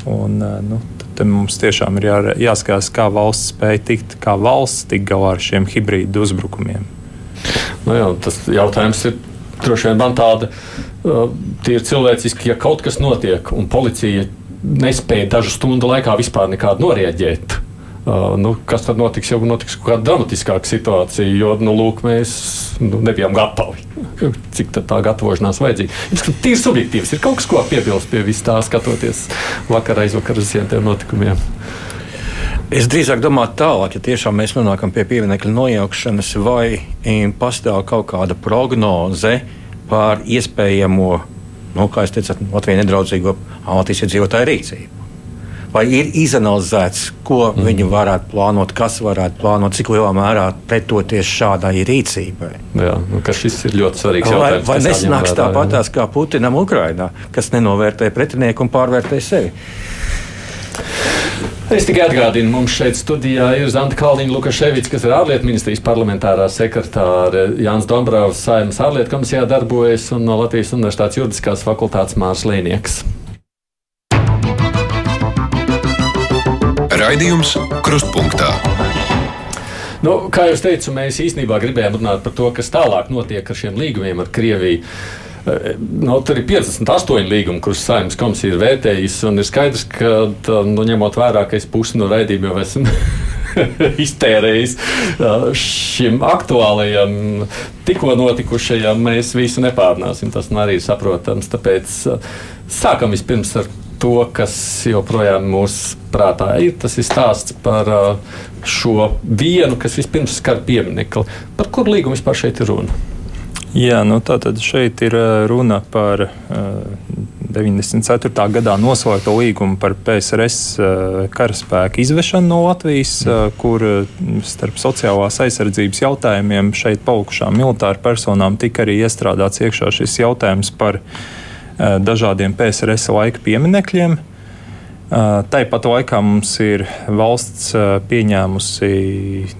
Un, nu, tad mums tiešām ir jā, jāskatās, kā valsts spēja tikt, kā valsts tikt galā ar šiem hibrīdu uzbrukumiem. Nu jā, tas jautājums ir droši vien man tāda, uh, tie ir cilvēciski, ja kaut kas notiek un policija nespēja dažu stundu laikā vispār nekādu norēģēt. Nu, kas tad notiks? Jau notiks kaut kāda dramatiskāka situācija, jo nu, lūk, mēs nu, nebijām gatavi. Cik tā gatavošanās vajadzīga? Jums ir subjektīvs, ir kaut kas, ko piebilst pie vis tā, skatoties vakarā aizvakar uz visiem tiem notikumiem. Es drīzāk domāju tālāk, ja tiešām mēs nonākam pie pieminiektu nojaukšanas, vai pastāv kaut kāda prognoze par iespējamo, nu, kā jūs teicat, Latvijas nedraudzīgo Latvijas iedzīvotāju rīcību. Vai ir izanalizēts, ko mm. viņi varētu plānot, kas varētu plānot, cik lielā mērā pretoties šādai rīcībai? Jā, nu, šis ir ļoti svarīgs vai, jautājums. Vai nesanāks tāpatās kā Putinam Ukrainā, kas nenovērtē pretinieku un pārvērtē sevi? Es tikai atgādinu, mums šeit studijā ir Zanta Kalniņa Lukaševics, kas ir ārlietu ministrijas parlamentārā sekretāra, Jānis Dombrovs, Saimnes ārlietu komisijā darbojas un no Latvijas Universitātes juridiskās fakultātes Mārs Raidījums Krustpunktā. Nu, kā jau teicu, mēs īstenībā gribējām runāt par to, kas tālāk notiek ar šiem līgumiem ar Krieviju. Nu, tur ir 58 līgumi, kurus saimnes komisija ir vērtējusi. Ir skaidrs, ka nu, ņemot vērā, ka es pusi no raidījuma jau esmu iztērējis šim aktuālajam, tikko notikušajam, mēs visu nepārnāsim. Tas arī ir saprotams. Tāpēc sākam vispirms ar to, kas joprojām mūsu prātā ir. Tas ir stāsts par šo vienu, kas vispirms skar pieminiekli. Par kuru līgumu vispār šeit ir runa? Jā, nu tātad šeit ir runa par uh, 94. gadā noslēgto līgumu par PSRS uh, karaspēku izvešanu no Latvijas, uh, kur starp sociālās aizsardzības jautājumiem šeit palikušām militāru personām tika arī iestrādāts iekšā šis jautājums par dažādiem PSRS laika pieminekļiem. Tāpat laikā mums ir valsts pieņēmusi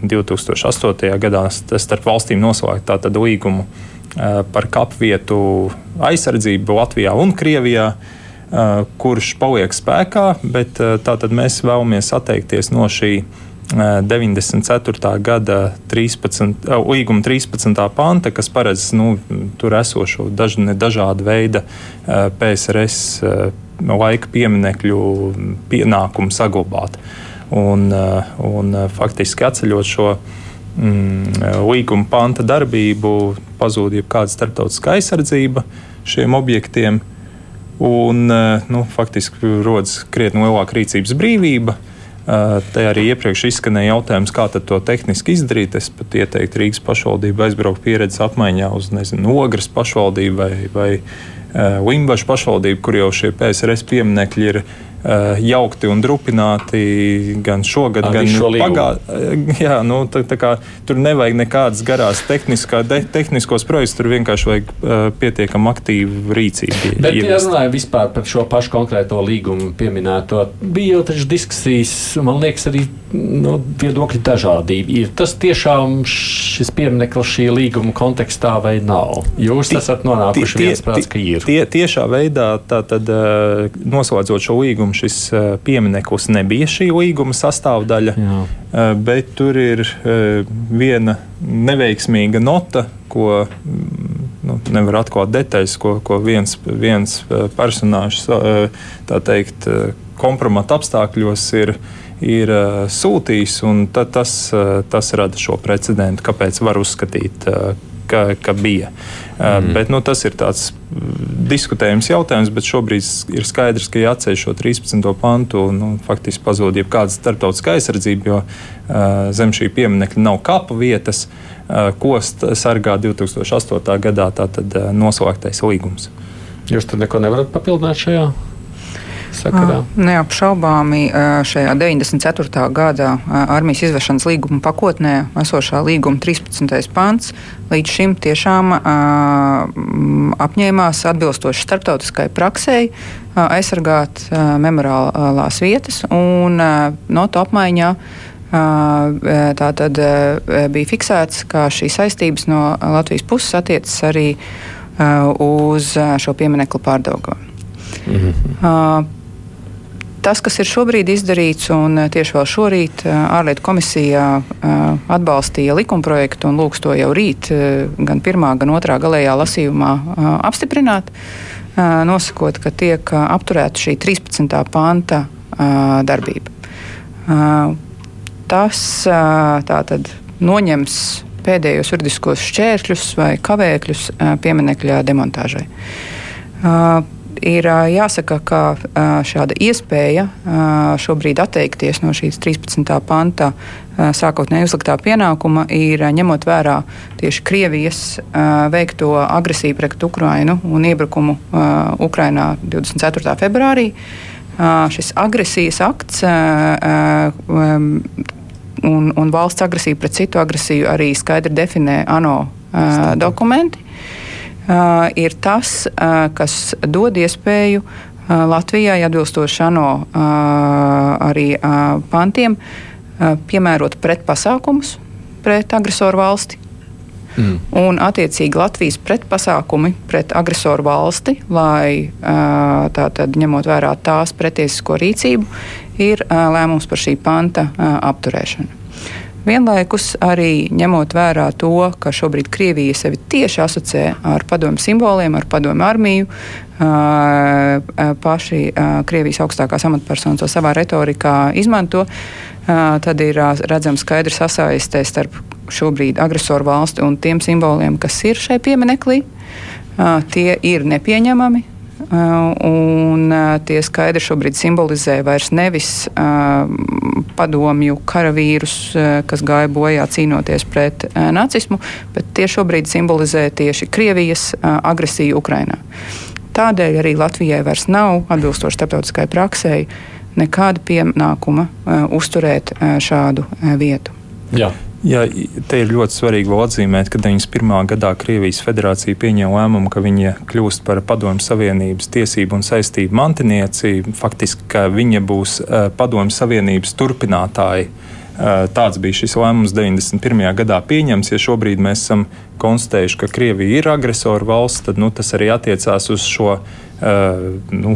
2008. gadā starp valstīm noslēgta līgumu Eh, par kapvietu aizsardzību Latvijā un Krievijā, eh, kurš paliek spēkā, bet eh, tātad mēs vēlamies atteikties no šī 94. gada 13, līguma 13. panta, kas paredz nu, tur esošo daž, dažādu veidu PSRS laika pieminekļu pienākumu saglabāt. Un, un faktiski atceļot šo mm, līguma panta darbību, pazūd jebkāda starptautiskā aizsardzība šiem objektiem. Un, eh, nu, faktiski rodas krietni lielāka rīcības brīvība. Te arī iepriekš izskanēja jautājums, kā to tehniski izdarīt. Es pat ieteiktu Rīgas pašvaldību aizbraukt pieredzes apmaiņā uz nezinu, Ogres pašvaldību vai, vai Limbaģa pašvaldību, kur jau šie PSRS pieminekļi ir Eh, jaukti un drupināti gan šogad, Ar gan pagātnē. Jā, nu, tā, tā kā, tur nevajag nekādas garās de, tehniskos projektus, tur vienkārši vajag uh, pietiekami aktīvu rīcību. Bet, ja runājam vispār par šo pašu konkrēto līgumu pieminēto, bija jau taču diskusijas, man liekas, arī nu, viedokļu dažādība. Ir tas tiešām šis piemineklis šī līguma kontekstā vai nav? Jūs esat nonākuši viensprāts, ka ir. Tie, tiešā veidā tātad, noslēdzot šo līgumu šis eh, piemineklis nebija šī līguma sastāvdaļa, Jā. Eh, bet tur ir eh, viena neveiksmīga nota, ko mm, nu, nevar atklāt detaļas, ko, ko viens, viens personāžs teikt, kompromata apstākļos ir ir uh, sūtījis, un tas, uh, tas rada šo precedentu, kāpēc var uzskatīt, uh, ka, ka bija. Mm. Bet, nu, tas ir tāds diskutējums jautājums, bet šobrīd ir skaidrs, ka jāatceļ šo 13. pantu. Nu, faktiski pazūd jebkāda starptautiskā aizsardzība, jo uh, zem šī pieminekļa nav kapa vietas, uh, ko sargā 2008. gadā tātad, uh, noslēgtais līgums. Jūs tur neko nevarat papildināt šajā? Sakarā? Neapšaubāmi šajā 94. gada armijas izvešanas līguma pakotnē esošā līguma 13. pants līdz šim tiešām apņēmās atbilstoši starptautiskai praksei aizsargāt memoriālās vietas un notu apmaiņā Tā tad bija fiksēts, ka šīs saistības no Latvijas puses attiecas arī uz šo pieminiektu pārdaugā. Mhm. Tas, kas ir šobrīd izdarīts, un tieši vēl šorīt ārlietu komisijā atbalstīja likumprojektu un lūgs to jau rīt, gan pirmā, gan otrā galējā lasījumā apstiprināt, nosakot, ka tiek apturēta šī 13. panta darbība tas tātad noņems pēdējos juridiskos šķēršļus vai kavēkļus pieminiekļa demontāžai. Ir jāsaka, ka šāda iespēja šobrīd atteikties no šīs 13. panta sākotnēji uzliktā pienākuma ir ņemot vērā tieši Krievijas veikto agresiju pret Ukrainu un iebrukumu Ukrainā 24. februārī šis agresijas akts un, un valsts agresija pret citu agresiju arī skaidri definē ANO dokumenti, ir tas, uh, kas dod iespēju uh, Latvijai atbilstoši ANO uh, arī uh, pantiem uh, piemērot pretpasākumus pret agresoru valsti. Mm. Un, attiecīgi, Latvijas pretpasākumi pret agresoru valsti, lai tātad ņemot vērā tās pretiesisko rīcību, ir lēmums par šī panta apturēšanu. Vienlaikus arī ņemot vērā to, ka šobrīd Krievija sevi tieši asociē ar padomu simboliem, ar padomu armiju, paši Krievijas augstākās amatpersonas to savā retorikā izmanto, tad ir redzams skaidrs sasaistē starp šobrīd agresoru valsti un tiem simboliem, kas ir šai pieminekli. Tie ir nepieņemami, un uh, tie skaidri šobrīd simbolizē vairs nevis uh, padomju karavīrus, kas gāja bojā cīnoties pret nacismu, bet tie šobrīd simbolizē tieši Krievijas agresiju Ukrainā. Tādēļ arī Latvijai vairs nav atbilstoši starptautiskai praksē nekāda pienākuma uzturēt šādu vietu. Jā. Jā, te ir ļoti svarīgi vēl atzīmēt, ka 91. gadā Krievijas federācija pieņēma lēmumu, ka viņa kļūst par Padomju Savienības tiesību un saistību mantinieci. Faktiski, ka viņa būs uh, Padomju Savienības turpinātāja. Uh, tāds bija šis lēmums 91. gadā pieņemts. Ja šobrīd mēs esam konstatējuši, ka Krievija ir agresora valsts, tad nu, tas arī attiecās uz šo Uh, nu,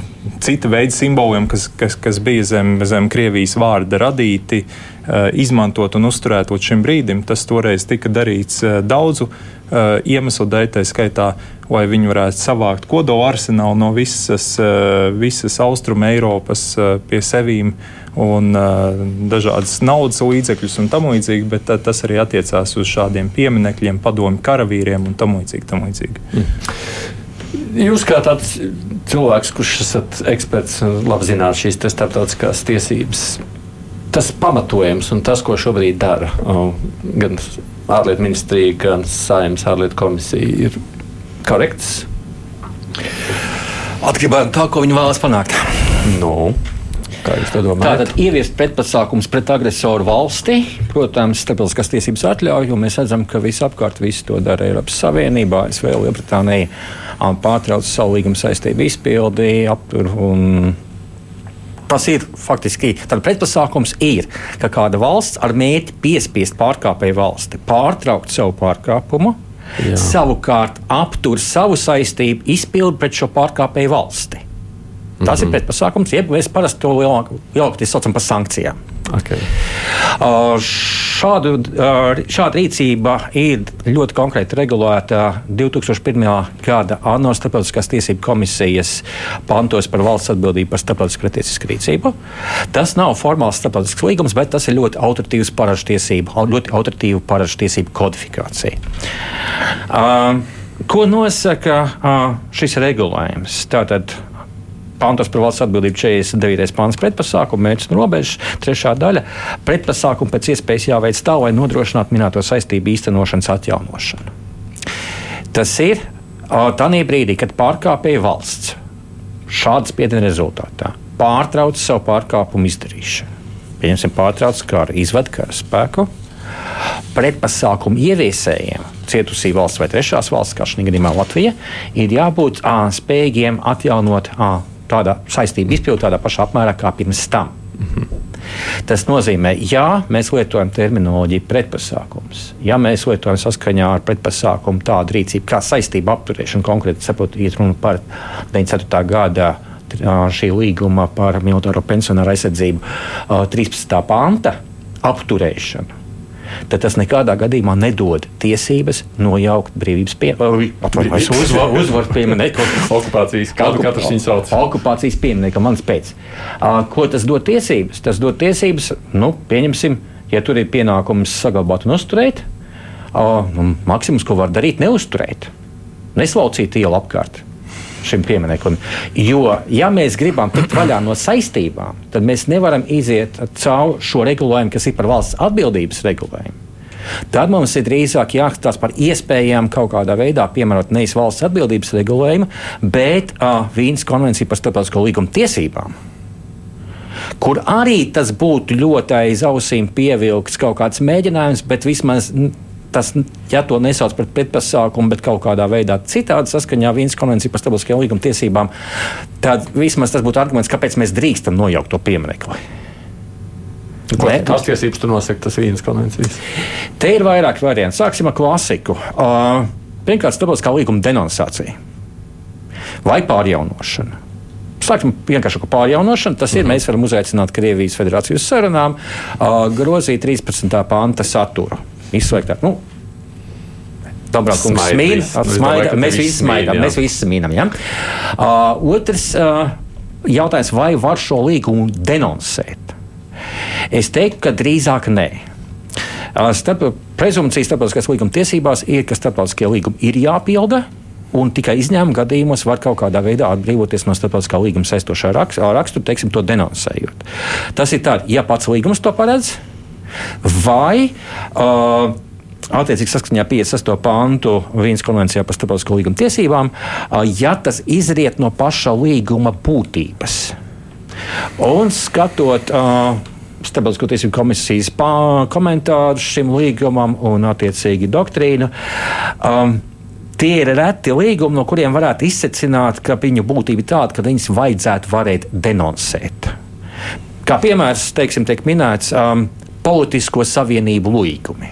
cita veida simboliem, kas, kas, kas bija zem, zem Krievijas vārda radīti, uh, izmantot un uzturēt līdz šim brīdim. Tas toreiz tika darīts uh, daudzu iemeslu dēļ, tā skaitā, lai viņi varētu savākt kodola arsenālu no visas, visas austruma Eiropas pie sevīm un dažādas naudas līdzekļus un tam līdzīgi, bet tas arī attiecās uz šādiem pieminekļiem, padomu karavīriem un tam līdzīgi. Tam līdzīgi. Mm. Jūs kā tāds cilvēks, kurš esat eksperts un labi zināt šīs starptautiskās tiesības, tas pamatojums un tas, ko šobrīd dara gan ārlietu ministrija, gan saimnes ārlietu komisija, ir korekts? Atkarībā no tā, ko viņi vēlas panākt. Nu. Kā jūs to domājat? Tātad ieviest pretpasākums pret agresoru valsti, protams, starptautiskās tiesības atļauj, jo mēs redzam, ka visapkārt visu to dara Eiropas Savienība, ASV, Lielbritānija pārtrauc savu līguma saistību izpildi, aptur un Tas ir faktiski tāds pretpasākums, ir, ka kāda valsts ar mērķi piespiest pārkāpēju valsti pārtraukt savu pārkāpumu, Jā. savukārt aptur savu saistību izpildi pret šo pārkāpēju valsti. Tas mm -hmm. ir mhm. pretpasākums, jeb mēs parasti to lielākoties saucam par sankcijām. Okay. Uh, šādu, uh, šāda rīcība ir ļoti konkrēti regulēta 2001. gada ANO starptautiskās tiesību komisijas pantos par valsts atbildību par starptautisku pretiesisku rīcību. Tas nav formāls starptautisks līgums, bet tas ir ļoti autoritīvs paražu tiesību, ļoti autoritīva paražu tiesību kodifikācija. Uh, ko nosaka uh, šis regulējums? Tātad pantos par valsts atbildību 49. pāns pretpasākumu, mērķis un robežas, trešā daļa - pretpasākumu pēc iespējas jāveic tā, lai nodrošinātu minēto saistību īstenošanas atjaunošanu. Tas ir tādā brīdī, kad pārkāpēja valsts šāda spiediena rezultātā pārtrauc savu pārkāpumu izdarīšanu. Pieņemsim, pārtrauc karu, izved kara spēku. Pretpasākumu ieviesējiem, cietusī valsts vai trešās valsts, kā šī gadījumā Latvija, ir jābūt ā, spējīgiem atjaunot ā, tāda saistība izpildīt tādā pašā apmērā kā pirms tam. -hmm. Tas nozīmē, ja mēs lietojam terminoloģiju pretpasākums, ja mēs lietojam saskaņā ar pretpasākumu tādu rīcību kā saistību apturēšanu, konkrēti saprotu, iet runa par 94. gada šī līguma par militāro pensionāru aizsardzību 13. panta apturēšanu tad tas nekādā gadījumā nedod tiesības nojaukt brīvības pieminiektu. Uzvaru pieminiektu. Okupācijas, kādu katrs viņu sauc. Okupācijas pieminiektu, mans pēc. Uh, ko tas dod tiesības? Tas dod tiesības, nu, pieņemsim, ja tur ir pienākums saglabāt un uzturēt, uh, maksimums, ko var darīt, neuzturēt, neslaucīt ielu apkārt šim piemineklim. Jo, ja mēs gribam tikt vaļā no saistībām, tad mēs nevaram iziet cauri šo regulējumu, kas ir par valsts atbildības regulējumu. Tad mums ir drīzāk jāskatās par iespējām kaut kādā veidā piemērot nevis valsts atbildības regulējumu, bet uh, Vīnas konvenciju par starptautisko līgumu tiesībām. Kur arī tas būtu ļoti aiz ausīm pievilkts kaut kāds mēģinājums, bet vismaz tas, ja to nesauc par pretpasākumu, bet kaut kādā veidā citādi saskaņā Vīnas konvencija par starptautiskajām līguma tiesībām, tad vismaz tas būtu arguments, kāpēc mēs drīkstam nojaukt to pieminekli. Kādas tiesības tu nosaki, tas Vīnas konvencijas? Te ir vairāk variantu. Sāksim ar klasiku. Uh, pirmkārt, starptautiskā līguma denonciācija vai pārjaunošana. Sāksim vienkārši ar pārjaunošanu. Tas ir, mm -hmm. mēs varam uzaicināt Krievijas federācijas sarunām, uh, grozīt 13. panta saturu izslēgtā. Nu, Dobrākungs smīd, smaida, mēs visi smaidām, mēs visi smīnam. Ja? Uh, otrs uh, jautājums, vai var šo līgumu denoncēt? Es teiktu, ka drīzāk nē. Uh, starp, prezumcija starptautiskās līguma tiesībās ir, ka starptautiskie līgumi ir jāpilda, un tikai izņēmuma gadījumos var kaut kādā veidā atbrīvoties no starptautiskā līguma saistošā rakstura, teiksim, to denoncējot. Tas ir tā, ja pats līgums to paredz, vai uh, attiecīgi saskaņā 56. pantu Vīnas konvencijā par starptautisko līgumu tiesībām, ja tas izriet no paša līguma būtības. Un skatot uh, Starptautisko tiesību komisijas komentārus šim līgumam un attiecīgi doktrīnu. Um, Tie ir reti līgumi, no kuriem varētu izsecināt, ka viņu būtība ir tāda, ka viņus vajadzētu varēt denoncēt. Kā piemērs, teiksim, tiek minēts um, politisko savienību līgumi.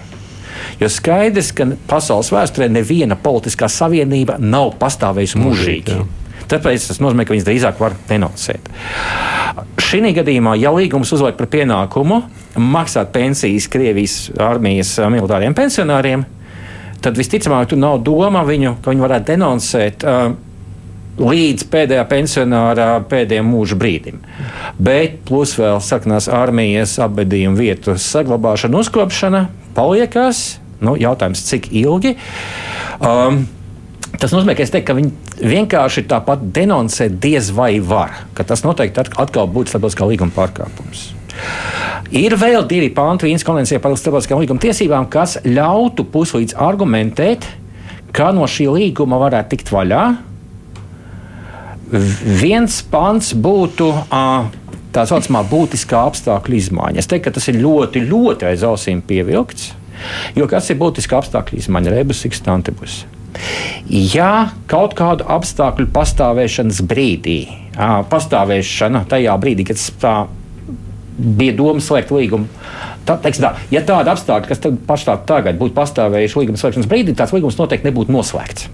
Jo skaidrs, ka pasaules vēsturē neviena politiskā savienība nav pastāvējusi mūžīgi. Tāpēc tas nozīmē, ka viņas drīzāk var denoncēt. Šī gadījumā, ja līgums uzliek par pienākumu maksāt pensijas Krievijas armijas militāriem pensionāriem, tad visticamāk tur nav doma viņu, ka viņi varētu denoncēt. Uh, līdz pēdējā pensionāra pēdējiem mūža brīdim. Bet plus vēl saknās armijas apbedījuma vietu saglabāšana, uzkopšana paliekās. Nu, jautājums, cik ilgi? Um, Tas nozīmē, ka, teiktu, ka viņi vienkārši tāpat denoncē diez vai var, ka tas noteikti atkal būtu starptautiskā līguma pārkāpums. Ir vēl divi panti Vīnas konvencijā par starptautiskām līguma tiesībām, kas ļautu puslīdz argumentēt, ka no šī līguma varētu tikt vaļā, Viens pants būtu tā saucamā būtiskā apstākļu izmaiņa. Es teiktu, ka tas ir ļoti, ļoti aiz ausīm pievilkts. Jo kas ir būtiska apstākļu izmaiņa? Rebus ikstantibus. Ja kaut kādu apstākļu pastāvēšanas brīdī, pastāvēšana tajā brīdī, kad tā bija doma slēgt līgumu, tā, teiksim, tā, ja tāda apstākļa, kas pastāv tagad, būtu pastāvējuši līguma slēgšanas brīdī, tāds līgums noteikti nebūtu noslēgts.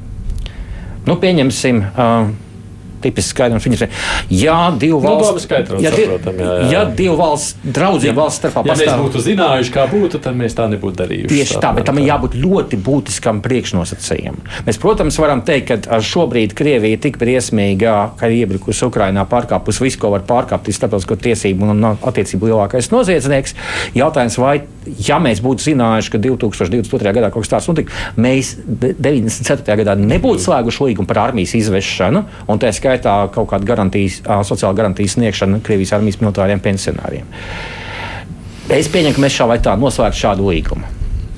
Nu, pieņemsim, uh, tipisks skaidrums. Viņas ir, ja divu valstu, nu, ja, saprotam, jā, jā. ja divu valstu draudzību ja, valsts starpā ja pastāv. mēs būtu zinājuši, kā būtu, tad mēs tā nebūtu darījuši. Tieši tā, bet tam ir jābūt ļoti būtiskam priekšnosacījumam. Mēs, protams, varam teikt, ka šobrīd Krievija ir tik briesmīga, ka ir iebrikusi Ukrainā, pārkāpus visu, ko var pārkāpt, ir starptautisko tiesību un attiecību lielākais noziedznieks. Jautājums, vai, ja mēs būtu zinājuši, ka 2022. gadā kaut kas tāds notika, mēs 94. gadā nebūtu slēguši līgumu par armijas izvešanu, un tā skaitā kaut kāda garantijas, sociāla garantijas sniegšana Krievijas armijas militāriem pensionāriem. Es pieņemu, ka mēs šā vai tā noslēgtu šādu līgumu.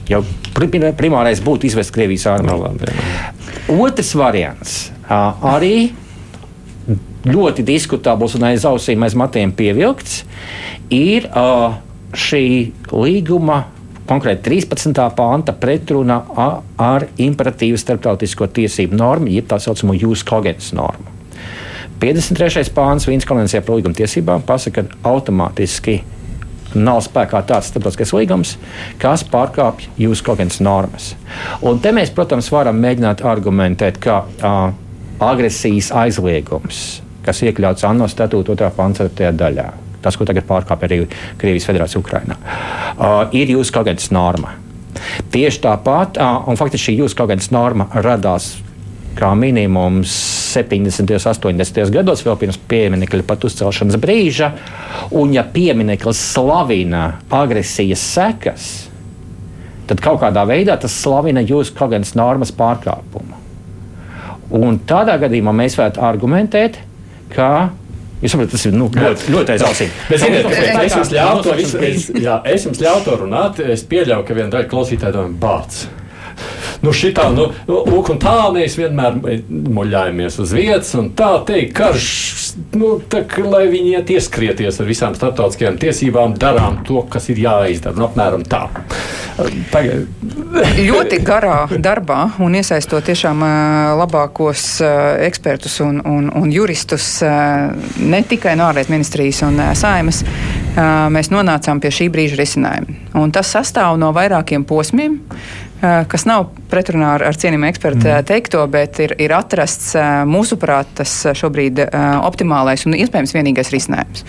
Jau primārais būtu izvest Krievijas armiju. Otrs variants arī ļoti diskutabls un aiz ausīm, aiz matiem pievilkts, ir šī līguma konkrēti 13. panta pretruna ar imperatīvu starptautisko tiesību normu, jeb tā saucamo jūsu kogens normu. 53. pāns Vīnas konvencijā par līguma tiesībām pasaka, ka automātiski nav spēkā tāds starptautiskais līgums, kas pārkāpj jūsu kaut kādas normas. Un te mēs, protams, varam mēģināt argumentēt, ka uh, agresijas aizliegums, kas iekļauts ANO statūta 2. pānta 4. daļā, tas, ko tagad pārkāpj arī Krievijas Federācija Ukrainā, uh, ir jūsu kaut kādas norma. Tieši tāpat, un faktiski šī jūsu kaut kādas norma radās kā minimums 70. un 80. gados, vēl pirms pieminiekļa pat uzcelšanas brīža. Un, ja piemineklis slavina agresijas sekas, tad kaut kādā veidā tas slavina jūsu kaut kādas normas pārkāpumu. Un tādā gadījumā mēs varētu argumentēt, ka Jūs saprotat, tas ir nu, ļoti, ļoti ziniet, es es, jums ļautu to runāt. Es pieļauju, ka viena daļa klausītāja domā, bācis nu, šitā, nu, lūk, tā mēs vienmēr muļājamies uz vietas, un tā teikt, karš, nu, tā, lai viņi iet ieskrieties ar visām starptautiskajām tiesībām, darām to, kas ir jāizdara. Nu, apmēram tā. Tagad. ļoti garā darbā un iesaistot tiešām labākos ekspertus un, un, un juristus ne tikai no ārlietu ministrijas un saimas, mēs nonācām pie šī brīža risinājuma. Un tas sastāv no vairākiem posmiem. Eh, kas nav pretrunā ar, ar cienījumu ekspertu mm. teikto, bet ir, ir atrasts eh, mūsuprāt tas šobrīd optimālais un iespējams vienīgais risinājums.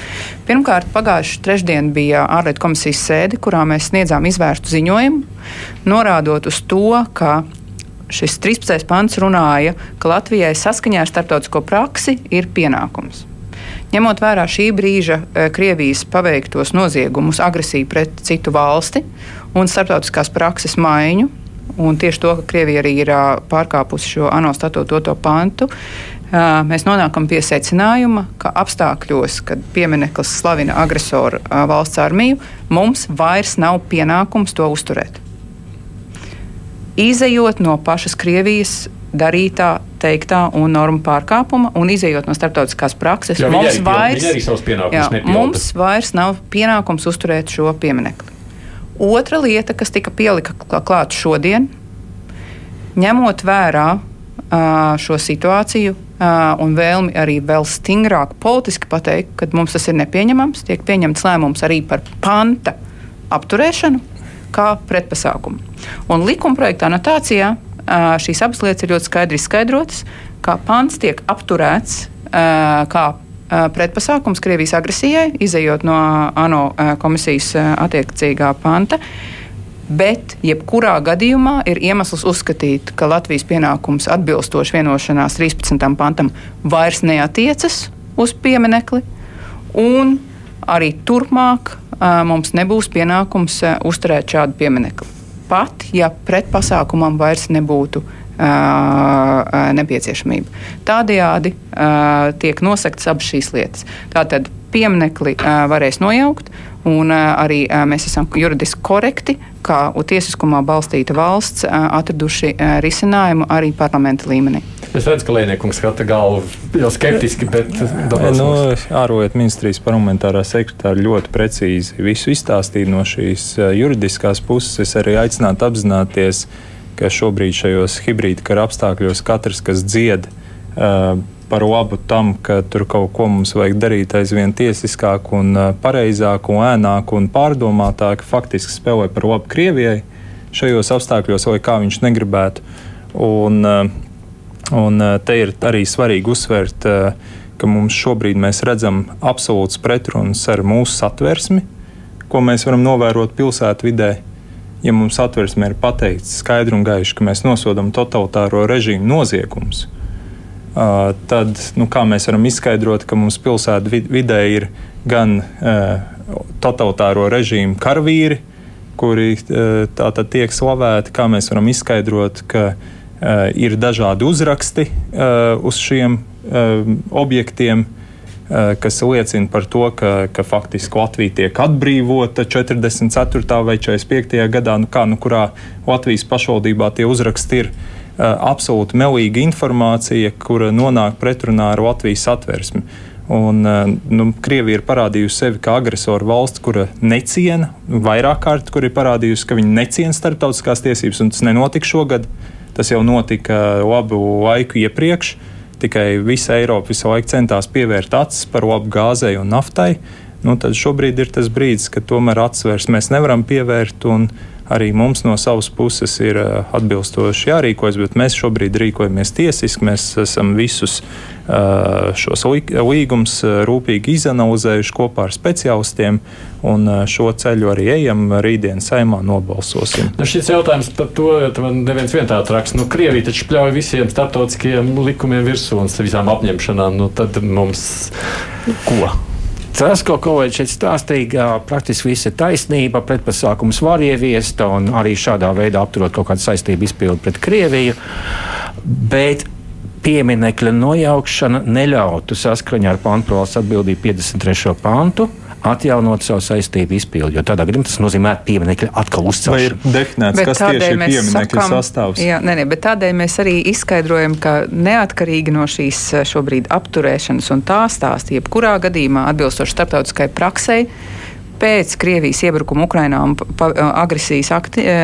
Pirmkārt, pagājušā trešdiena bija ārlietu komisijas sēde, kurā mēs sniedzām izvērstu ziņojumu, norādot uz to, ka šis 13. pants runāja, ka Latvijai saskaņā ar starptautisko praksi ir pienākums. Ņemot vērā šī brīža Krievijas paveiktos noziegumus, agresiju pret citu valsti un starptautiskās prakses maiņu, un tieši to, ka Krievija arī ir pārkāpusi šo ANO statūtu to pantu, mēs nonākam pie secinājuma, ka apstākļos, kad piemineklis slavina agresoru valsts armiju, mums vairs nav pienākums to uzturēt. Izejot no pašas Krievijas darītā, teiktā un norma pārkāpuma, un izējot no starptautiskās prakses, jā, mums, arī, vairs, jā, mums vairs nav pienākums uzturēt šo pieminekli. Otra lieta, kas tika pielika klāt šodien, ņemot vērā šo situāciju un vēlmi arī vēl stingrāk politiski pateikt, ka mums tas ir nepieņemams, tiek pieņemts lēmums arī par panta apturēšanu kā pretpasākumu. Un likumprojekta anotācijā šīs abas lietas ir ļoti skaidri izskaidrotas, kā pants tiek apturēts kā pretpasākums Krievijas agresijai, izējot no ANO komisijas attiecīgā panta. Bet, jebkurā gadījumā, ir iemesls uzskatīt, ka Latvijas pienākums atbilstoši vienošanās 13. pantam vairs neatiecas uz pieminekli, un arī turpmāk mums nebūs pienākums uzturēt šādu pieminekli. Pat ja pretpasākumam vairs nebūtu nepieciešamība. Tādējādi tiek nosaktas abas šīs lietas. Tātad pieminekli varēs nojaukt, un arī mēs esam juridiski korekti, kā tiesiskumā balstīta valsts, atraduši risinājumu arī parlamenta līmenī. Es redzu, ka Lēniekungs skata galvu jau skeptiski, bet no, ārlietu ministrijas parlamentārā sekretāra ļoti precīzi visu izstāstīja no šīs juridiskās puses. Es arī aicinātu apzināties, uh, ka šobrīd šajos hibrīda kara apstākļos katrs, kas dzied uh, par labu tam, ka tur kaut ko mums vajag darīt aizvien tiesiskāk, un uh, pareizāk, un ēnāk un pārdomātāk, faktiski spēlē par labu Krievijai šajos apstākļos, lai kā viņš negribētu. Un, uh, un te ir arī svarīgi uzsvērt, ka mums šobrīd mēs redzam absolūts pretruns ar mūsu satversmi, ko mēs varam novērot pilsētvidē ja mums atversmē ir pateikts skaidri un gaiši, ka mēs nosodām totalitāro režīmu noziegumus, uh, tad nu, kā mēs varam izskaidrot, ka mums pilsētā vidē ir gan uh, totalitāro režīmu karavīri, kuri uh, tātad tiek slavēti, kā mēs varam izskaidrot, ka uh, ir dažādi uzraksti uh, uz šiem uh, objektiem, Eh, kas liecina par to, ka, ka faktiski Latvija tiek atbrīvota 44. vai 45. gadā, nu kā, nu, kurā Latvijas pašvaldībā tie uzraksti ir uh, absolūti melīga informācija, kura nonāk pretrunā ar Latvijas atversmi. Un, uh, nu, Krievija ir parādījusi sevi kā agresoru valsts, kura neciena, vairāk kārt, kur ir parādījusi, ka viņi neciena starptautiskās tiesības, un tas nenotika šogad. Tas jau notika labu laiku iepriekš. Uh, Tikai visa Eiropa visu laiku centās pievērt acis par labu gāzei un naftai. nu, tad šobrīd ir tas brīdis, kad tomēr atsvers mēs nevaram pievērt. Arī mums no savas puses ir uh, atbilstoši jārīkojas, bet mēs šobrīd rīkojamies tiesiski. Mēs esam visus uh, šos līgumus uh, rūpīgi izanalizējuši kopā ar speciālistiem, un šo ceļu arī ejam. Rītdien saimā nobalsosim. Nu, šis jautājums par to, ka neviens vien tāds raksta, nu, Krievija taču pļauj visiem starptautiskajiem likumiem virsū un visām apņemšanām. Nu, tad mums ko? Tas, ko kolēģis šeit stāstīja, praktiski viss ir taisnība. Pretpasākums var ieviest un arī šādā veidā apturot kaut kādu saistību izpildu pret Krieviju. Bet pieminekļa nojaukšana neļautu saskaņā ar Pāntu valsts atbildību 53. pantu atjaunot savu saistību izpildi. Jo tādā gadījumā tas nozīmē pieminiektu atkal uzcelšanu. Vai ir definēts, bet kas tieši ir pieminiektu sastāvs? Jā, nē, nē, bet tādēļ mēs arī izskaidrojam, ka neatkarīgi no šīs eh, šobrīd apturēšanas un tā stāsta, jebkurā gadījumā atbilstoši starptautiskai praksei pēc Krievijas iebrukuma Ukrainā un agresijas akti, e,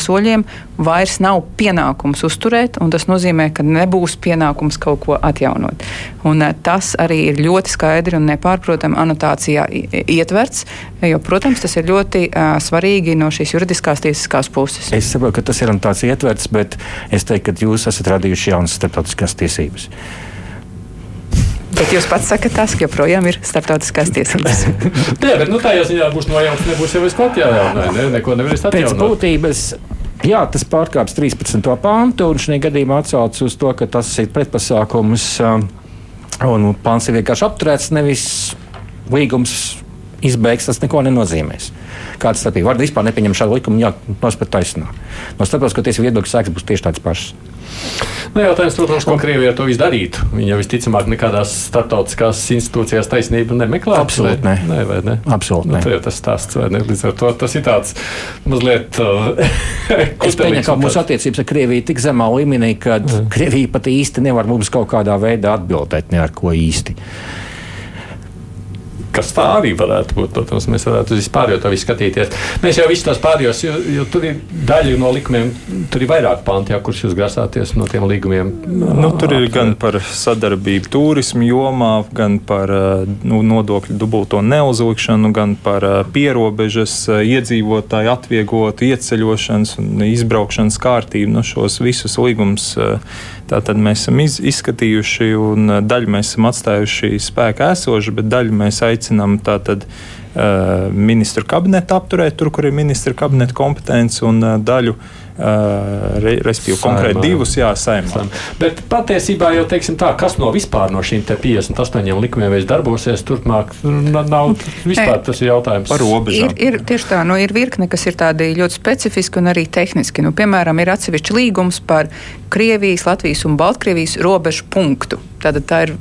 soļiem vairs nav pienākums uzturēt, un tas nozīmē, ka nebūs pienākums kaut ko atjaunot. Un, e, tas arī ir ļoti skaidri un nepārprotami anotācijā ietverts, jo, protams, tas ir ļoti uh, svarīgi no šīs juridiskās tiesiskās puses. Es saprotu, ka tas ir anotācija ietverts, bet es teiktu, ka jūs esat radījuši jaunas starptautiskās tiesības. Bet jūs pats sakat, tas joprojām ir starptautiskās tiesības. Nē, bet nu, tajā ziņā būs nojaukts, nebūs jau viss atjaunot. Ne, neko nevarēs atjaunot. Pēc būtības. Jā, tas pārkāpj 13. pāntu, un šajā gadījumā atsaucas uz to, ka tas ir pretpasākums. Um, un pāns ir vienkārši apturēts, nevis līgums izbeigts. Tas neko nenozīmēs. Kāda starpība? Var vispār nepieņemt šādu likumu, ja nospērt taisnā. No starptautiskā tiesību viedokļa sēks būs tieši tāds pašs. Nu, jautājums, protams, ko Krievija ar to izdarītu. Viņa visticamāk nekādās starptautiskās institūcijās taisnību nemeklē. Absolūti nē. Nē, vai ne? Absolūti nu, nē. Tas ir tas stāsts, vai ne? Līdz ar to tas ir tāds mazliet. Uh, es pieņemu, ka mūsu attiecības ar Krieviju tik zemā līmenī, ka. Krievija pat īsti nevar mums kaut kādā veidā atbildēt ne ar ko īsti kas tā arī varētu būt. Protams, mēs varētu uz vispār jau visu skatīties. Mēs jau visus tos pārējos, jo, jo tur ir daļa no likumiem, tur ir vairāk panti, kurus jūs grasāties no tiem līgumiem. Nu, tur ir gan par sadarbību turismu jomā, gan par nu, nodokļu dubulto neuzlikšanu, gan par pierobežas iedzīvotāju atvieglotu ieceļošanas un izbraukšanas kārtību. Nu, šos visus līgumus Tātad mēs esam iz, izskatījuši, un daļu mēs esam atstājuši spēkā esošu, bet daļu mēs aicinām tātad ministru kabinetu apturēt tur, kur ir ministra kabineta kompetence, un daļu uh, re, respektīvi konkrēti divus jāsaimē. Bet patiesībā jau teiksim tā, kas no vispār no šīm 58 likumiem veids darbosies turpmāk, nav vispār tas ir jautājums par robežām. Ir, ir tieši tā, nu, ir virkne, kas ir tādi ļoti specifiski un arī tehniski. Nu, piemēram, ir atsevišķi līgums par Krievijas, Latvijas un Baltkrievijas robežu punktu. Tātad tā ir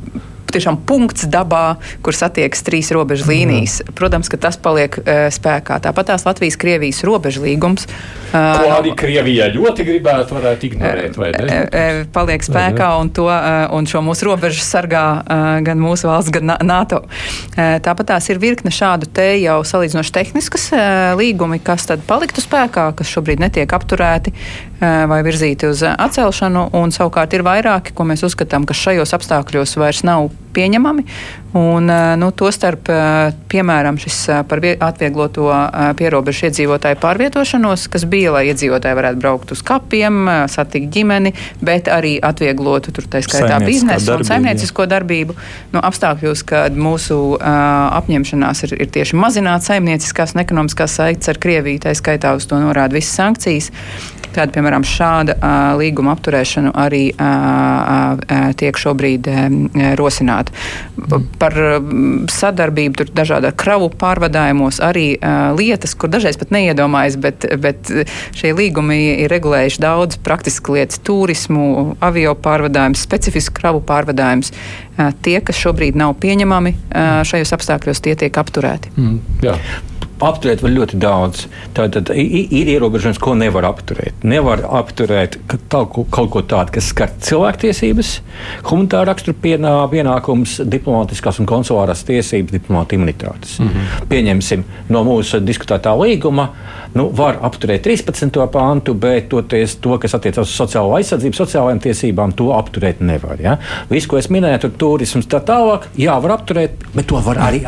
tiešām punkts dabā, kur satiekas trīs robežu līnijas. Mm. Protams, ka tas paliek uh, spēkā. Tāpat tās Latvijas-Krievijas robežu līgums. Uh, Ko arī Krievijā ļoti gribētu, varētu ignorēt. Uh, uh, paliek spēkā un, to, uh, un šo mūsu robežu sargā uh, gan mūsu valsts, gan NATO. Uh, tāpat tās ir virkne šādu te jau salīdzinoši tehniskas uh, līgumi, kas tad paliktu spēkā, kas šobrīd netiek apturēti vai virzīti uz atcelšanu. Un savukārt ir vairāki, ko mēs uzskatām, ka šajos apstākļos vairs nav pieņemami. Un, eh, nu, Tostarp, eh, piemēram, šis eh, par atviegloto pierobežu iedzīvotāju pārvietošanos, kas bija, lai iedzīvotāji varētu braukt uz kapiem, satikt ģimeni, bet arī atvieglotu tur tā skaitā biznesu un saimniecisko darbību. Nu, apstākļos, kad mūsu uh, apņemšanās ir, ir tieši mazināt saimnieciskās un ekonomiskās saites ar Krieviju, tā skaitā uz to norāda visas sankcijas. Tāda, piemēram, šāda uh, līguma apturēšana arī uh, uh, tiek šobrīd uh, rosināta. Mm. Par sadarbību tur dažādā kravu pārvadājumos arī uh, lietas, kur dažreiz pat neiedomājas, bet, bet šie līgumi ir regulējuši daudz praktisku lietas - turismu, avio pārvadājumus, specifisku kravu pārvadājumus. Uh, tie, kas šobrīd nav pieņemami uh, šajos apstākļos, tie tiek apturēti. Mm, jā apturēt var ļoti daudz. Tātad ir ierobežojums, ko nevar apturēt. Nevar apturēt kaut ko tādu, kas skar cilvēktiesības, humanitāra rakstura pienā, pienākums, diplomātiskās un konsulārās tiesības, diplomāta imunitātes. Mm -hmm. Pieņemsim no mūsu diskutētā līguma. Nu, var apturēt 13. pāntu, bet toties, to, kas attiecas uz sociālo aizsardzību, sociālajām tiesībām, to apturēt nevar. Ja? Visu, ko es minēju, tur turisms tā tālāk, jā, var apturēt, bet to var arī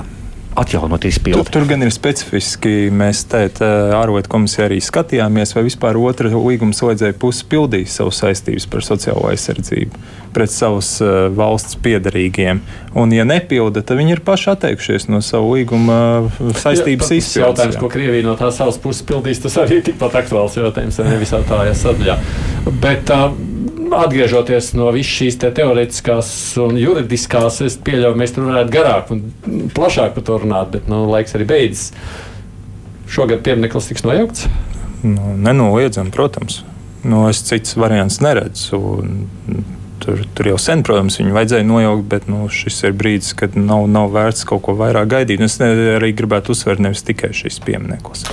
atjaunot izpildi. Tur, tur gan ir specifiski. Mēs ārlietu komisijā arī skatījāmies, vai vispār otra līguma slēdzēja puse pildīja savas saistības par sociālo aizsardzību pret savus uh, valsts piedarīgiem. Un, ja nepilda, tad viņi ir paši atteikušies no savu līguma saistības izpildes. Tas jautājums, ko Krievija no tās savas puses pildīs, tas arī ir tikpat aktuāls jautājums, ne visā tā sadaļā. Bet, uh, atgriežoties no visas šīs te teorētiskās un juridiskās, es pieļauju, mēs tur varētu garāk un plašāk par to runāt, bet nu, laiks arī beidzas. Šogad piemineklis tiks nojaukts? Nu, nenoliedzami, protams. Nu, es citas variants neredzu. Tur, tur jau sen, protams, viņu vajadzēja nojaukt, bet nu, šis ir brīdis, kad nav, nav vērts kaut ko vairāk gaidīt. Es arī gribētu uzsvērt nevis tikai šis piemineklis.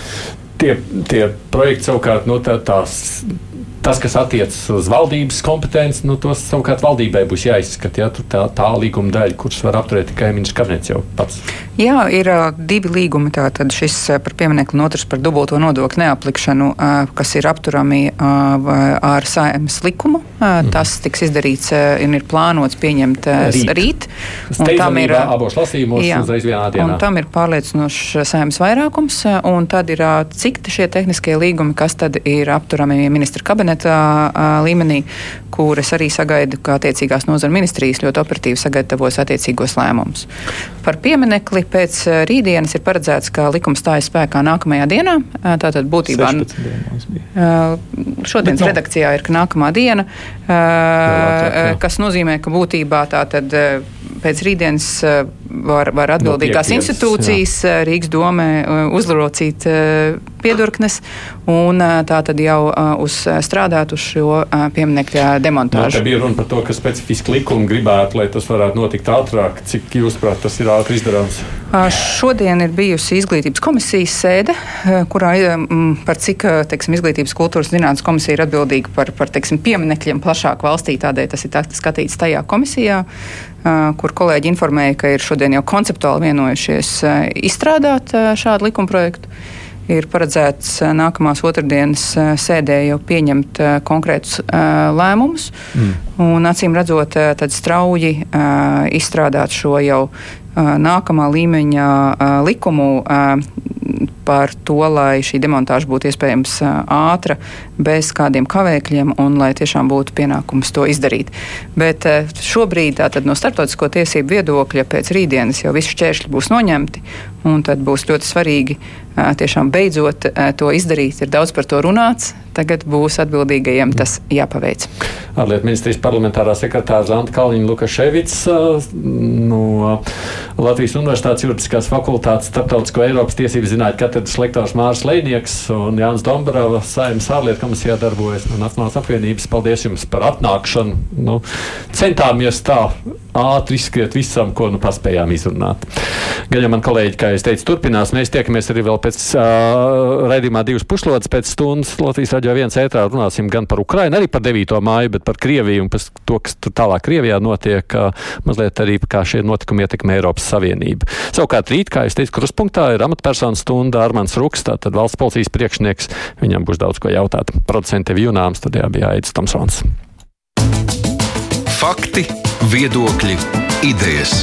Tie, tie projekti savukārt nu, tā, tās Tas, kas attiecas uz valdības kompetenci, nu, tos savukārt valdībai būs jāizskata. Ja, tā, tā līguma daļa, kurš var apturēt tikai ministrs kabinets jau pats. Jā, ir uh, divi līgumi. Tātad šis uh, par pieminiektu un otrs par dubulto nodokļu neaplikšanu, uh, kas ir apturami uh, ar saimnes likumu. Uh, mm. Tas tiks izdarīts uh, un ir plānots pieņemt uh, rīt. rīt. Tam ir abos lasījumos, jā, uzreiz vienā dienā. Tam ir pārliecinošs saimnes vairākums. Un tad ir cik šie tehniskie līgumi, kas tad ir apturami ministra kabinetā kabineta līmenī, kur es arī sagaidu, ka attiecīgās nozara ministrijas ļoti operatīvi sagatavos attiecīgos lēmumus. Par pieminekli pēc rītdienas ir paredzēts, ka likums stājas spēkā nākamajā dienā. Tātad būtībā šodienas no. redakcijā ir nākamā diena, jā, kas nozīmē, ka būtībā tātad pēc rītdienas var, var atbildīgās no institūcijas jā. Rīgas domē uzlocīt piedurknes un tā tad jau uz strādāt uz šo pieminiektu demontāžu. No, bija runa par to, ka specifiski likumi gribētu, lai tas varētu notikt ātrāk. Cik jūs prāt, tas ir ātri izdarāms? Šodien ir bijusi izglītības komisijas sēde, kurā par cik teiksim, izglītības kultūras zinātnes komisija ir atbildīga par, par teiksim, pieminekļiem plašāk valstī. Tādēļ tas ir skatīts tajā komisijā, kur kolēģi informēja, ka ir šodien jau konceptuāli vienojušies izstrādāt šādu likumprojektu ir paredzēts nākamās otrdienas sēdē jau pieņemt konkrētus lēmumus. Mm. Un, acīm redzot, tad strauji izstrādāt šo jau nākamā līmeņa likumu par to, lai šī demontāža būtu iespējams ātra, bez kādiem kavēkļiem, un lai tiešām būtu pienākums to izdarīt. Bet šobrīd, tātad no starptautisko tiesību viedokļa, pēc rītdienas jau visi šķēršļi būs noņemti, un tad būs ļoti svarīgi tiešām beidzot to izdarīt. Ir daudz par to runāts. Tagad būs atbildīgajiem tas jāpaveic. Ārlietu ministrijas parlamentārā sekretāra Zanta Kalniņa Lukaševits no Latvijas Universitātes juridiskās fakultātes starptautisko Eiropas tiesību zinātņu katedras lektors Mārs Lēnieks un Jānis Dombrava saimnes ārlietu komisijā darbojas no Nacionālās apvienības. Paldies jums par atnākšanu. Nu, centāmies tā ātri izskriet visam, ko nu paspējām izrunāt. Gan jau man kolēģi, kā es teicu, turpinās. Mēs tiekamies arī vēl pēc uh, raidījumā divas puslodes pēc stundas Latvijas raidījā viens ētrā runāsim gan par Ukrainu, arī par 9. māju, bet par Krieviju un par to, kas tur tālāk Krievijā notiek, uh, mazliet arī kā šie notikumi ietekmē Eiropas Savienību. Savukārt rīt, kā es teicu, kruspunktā ir amatpersonu stunda Armāns Ruks, tātad valsts policijas priekšnieks. Viņam būs daudz ko jautāt. Producente Vjunām studijā bija Aits Tomsons. Fakti, viedokļi, idejas.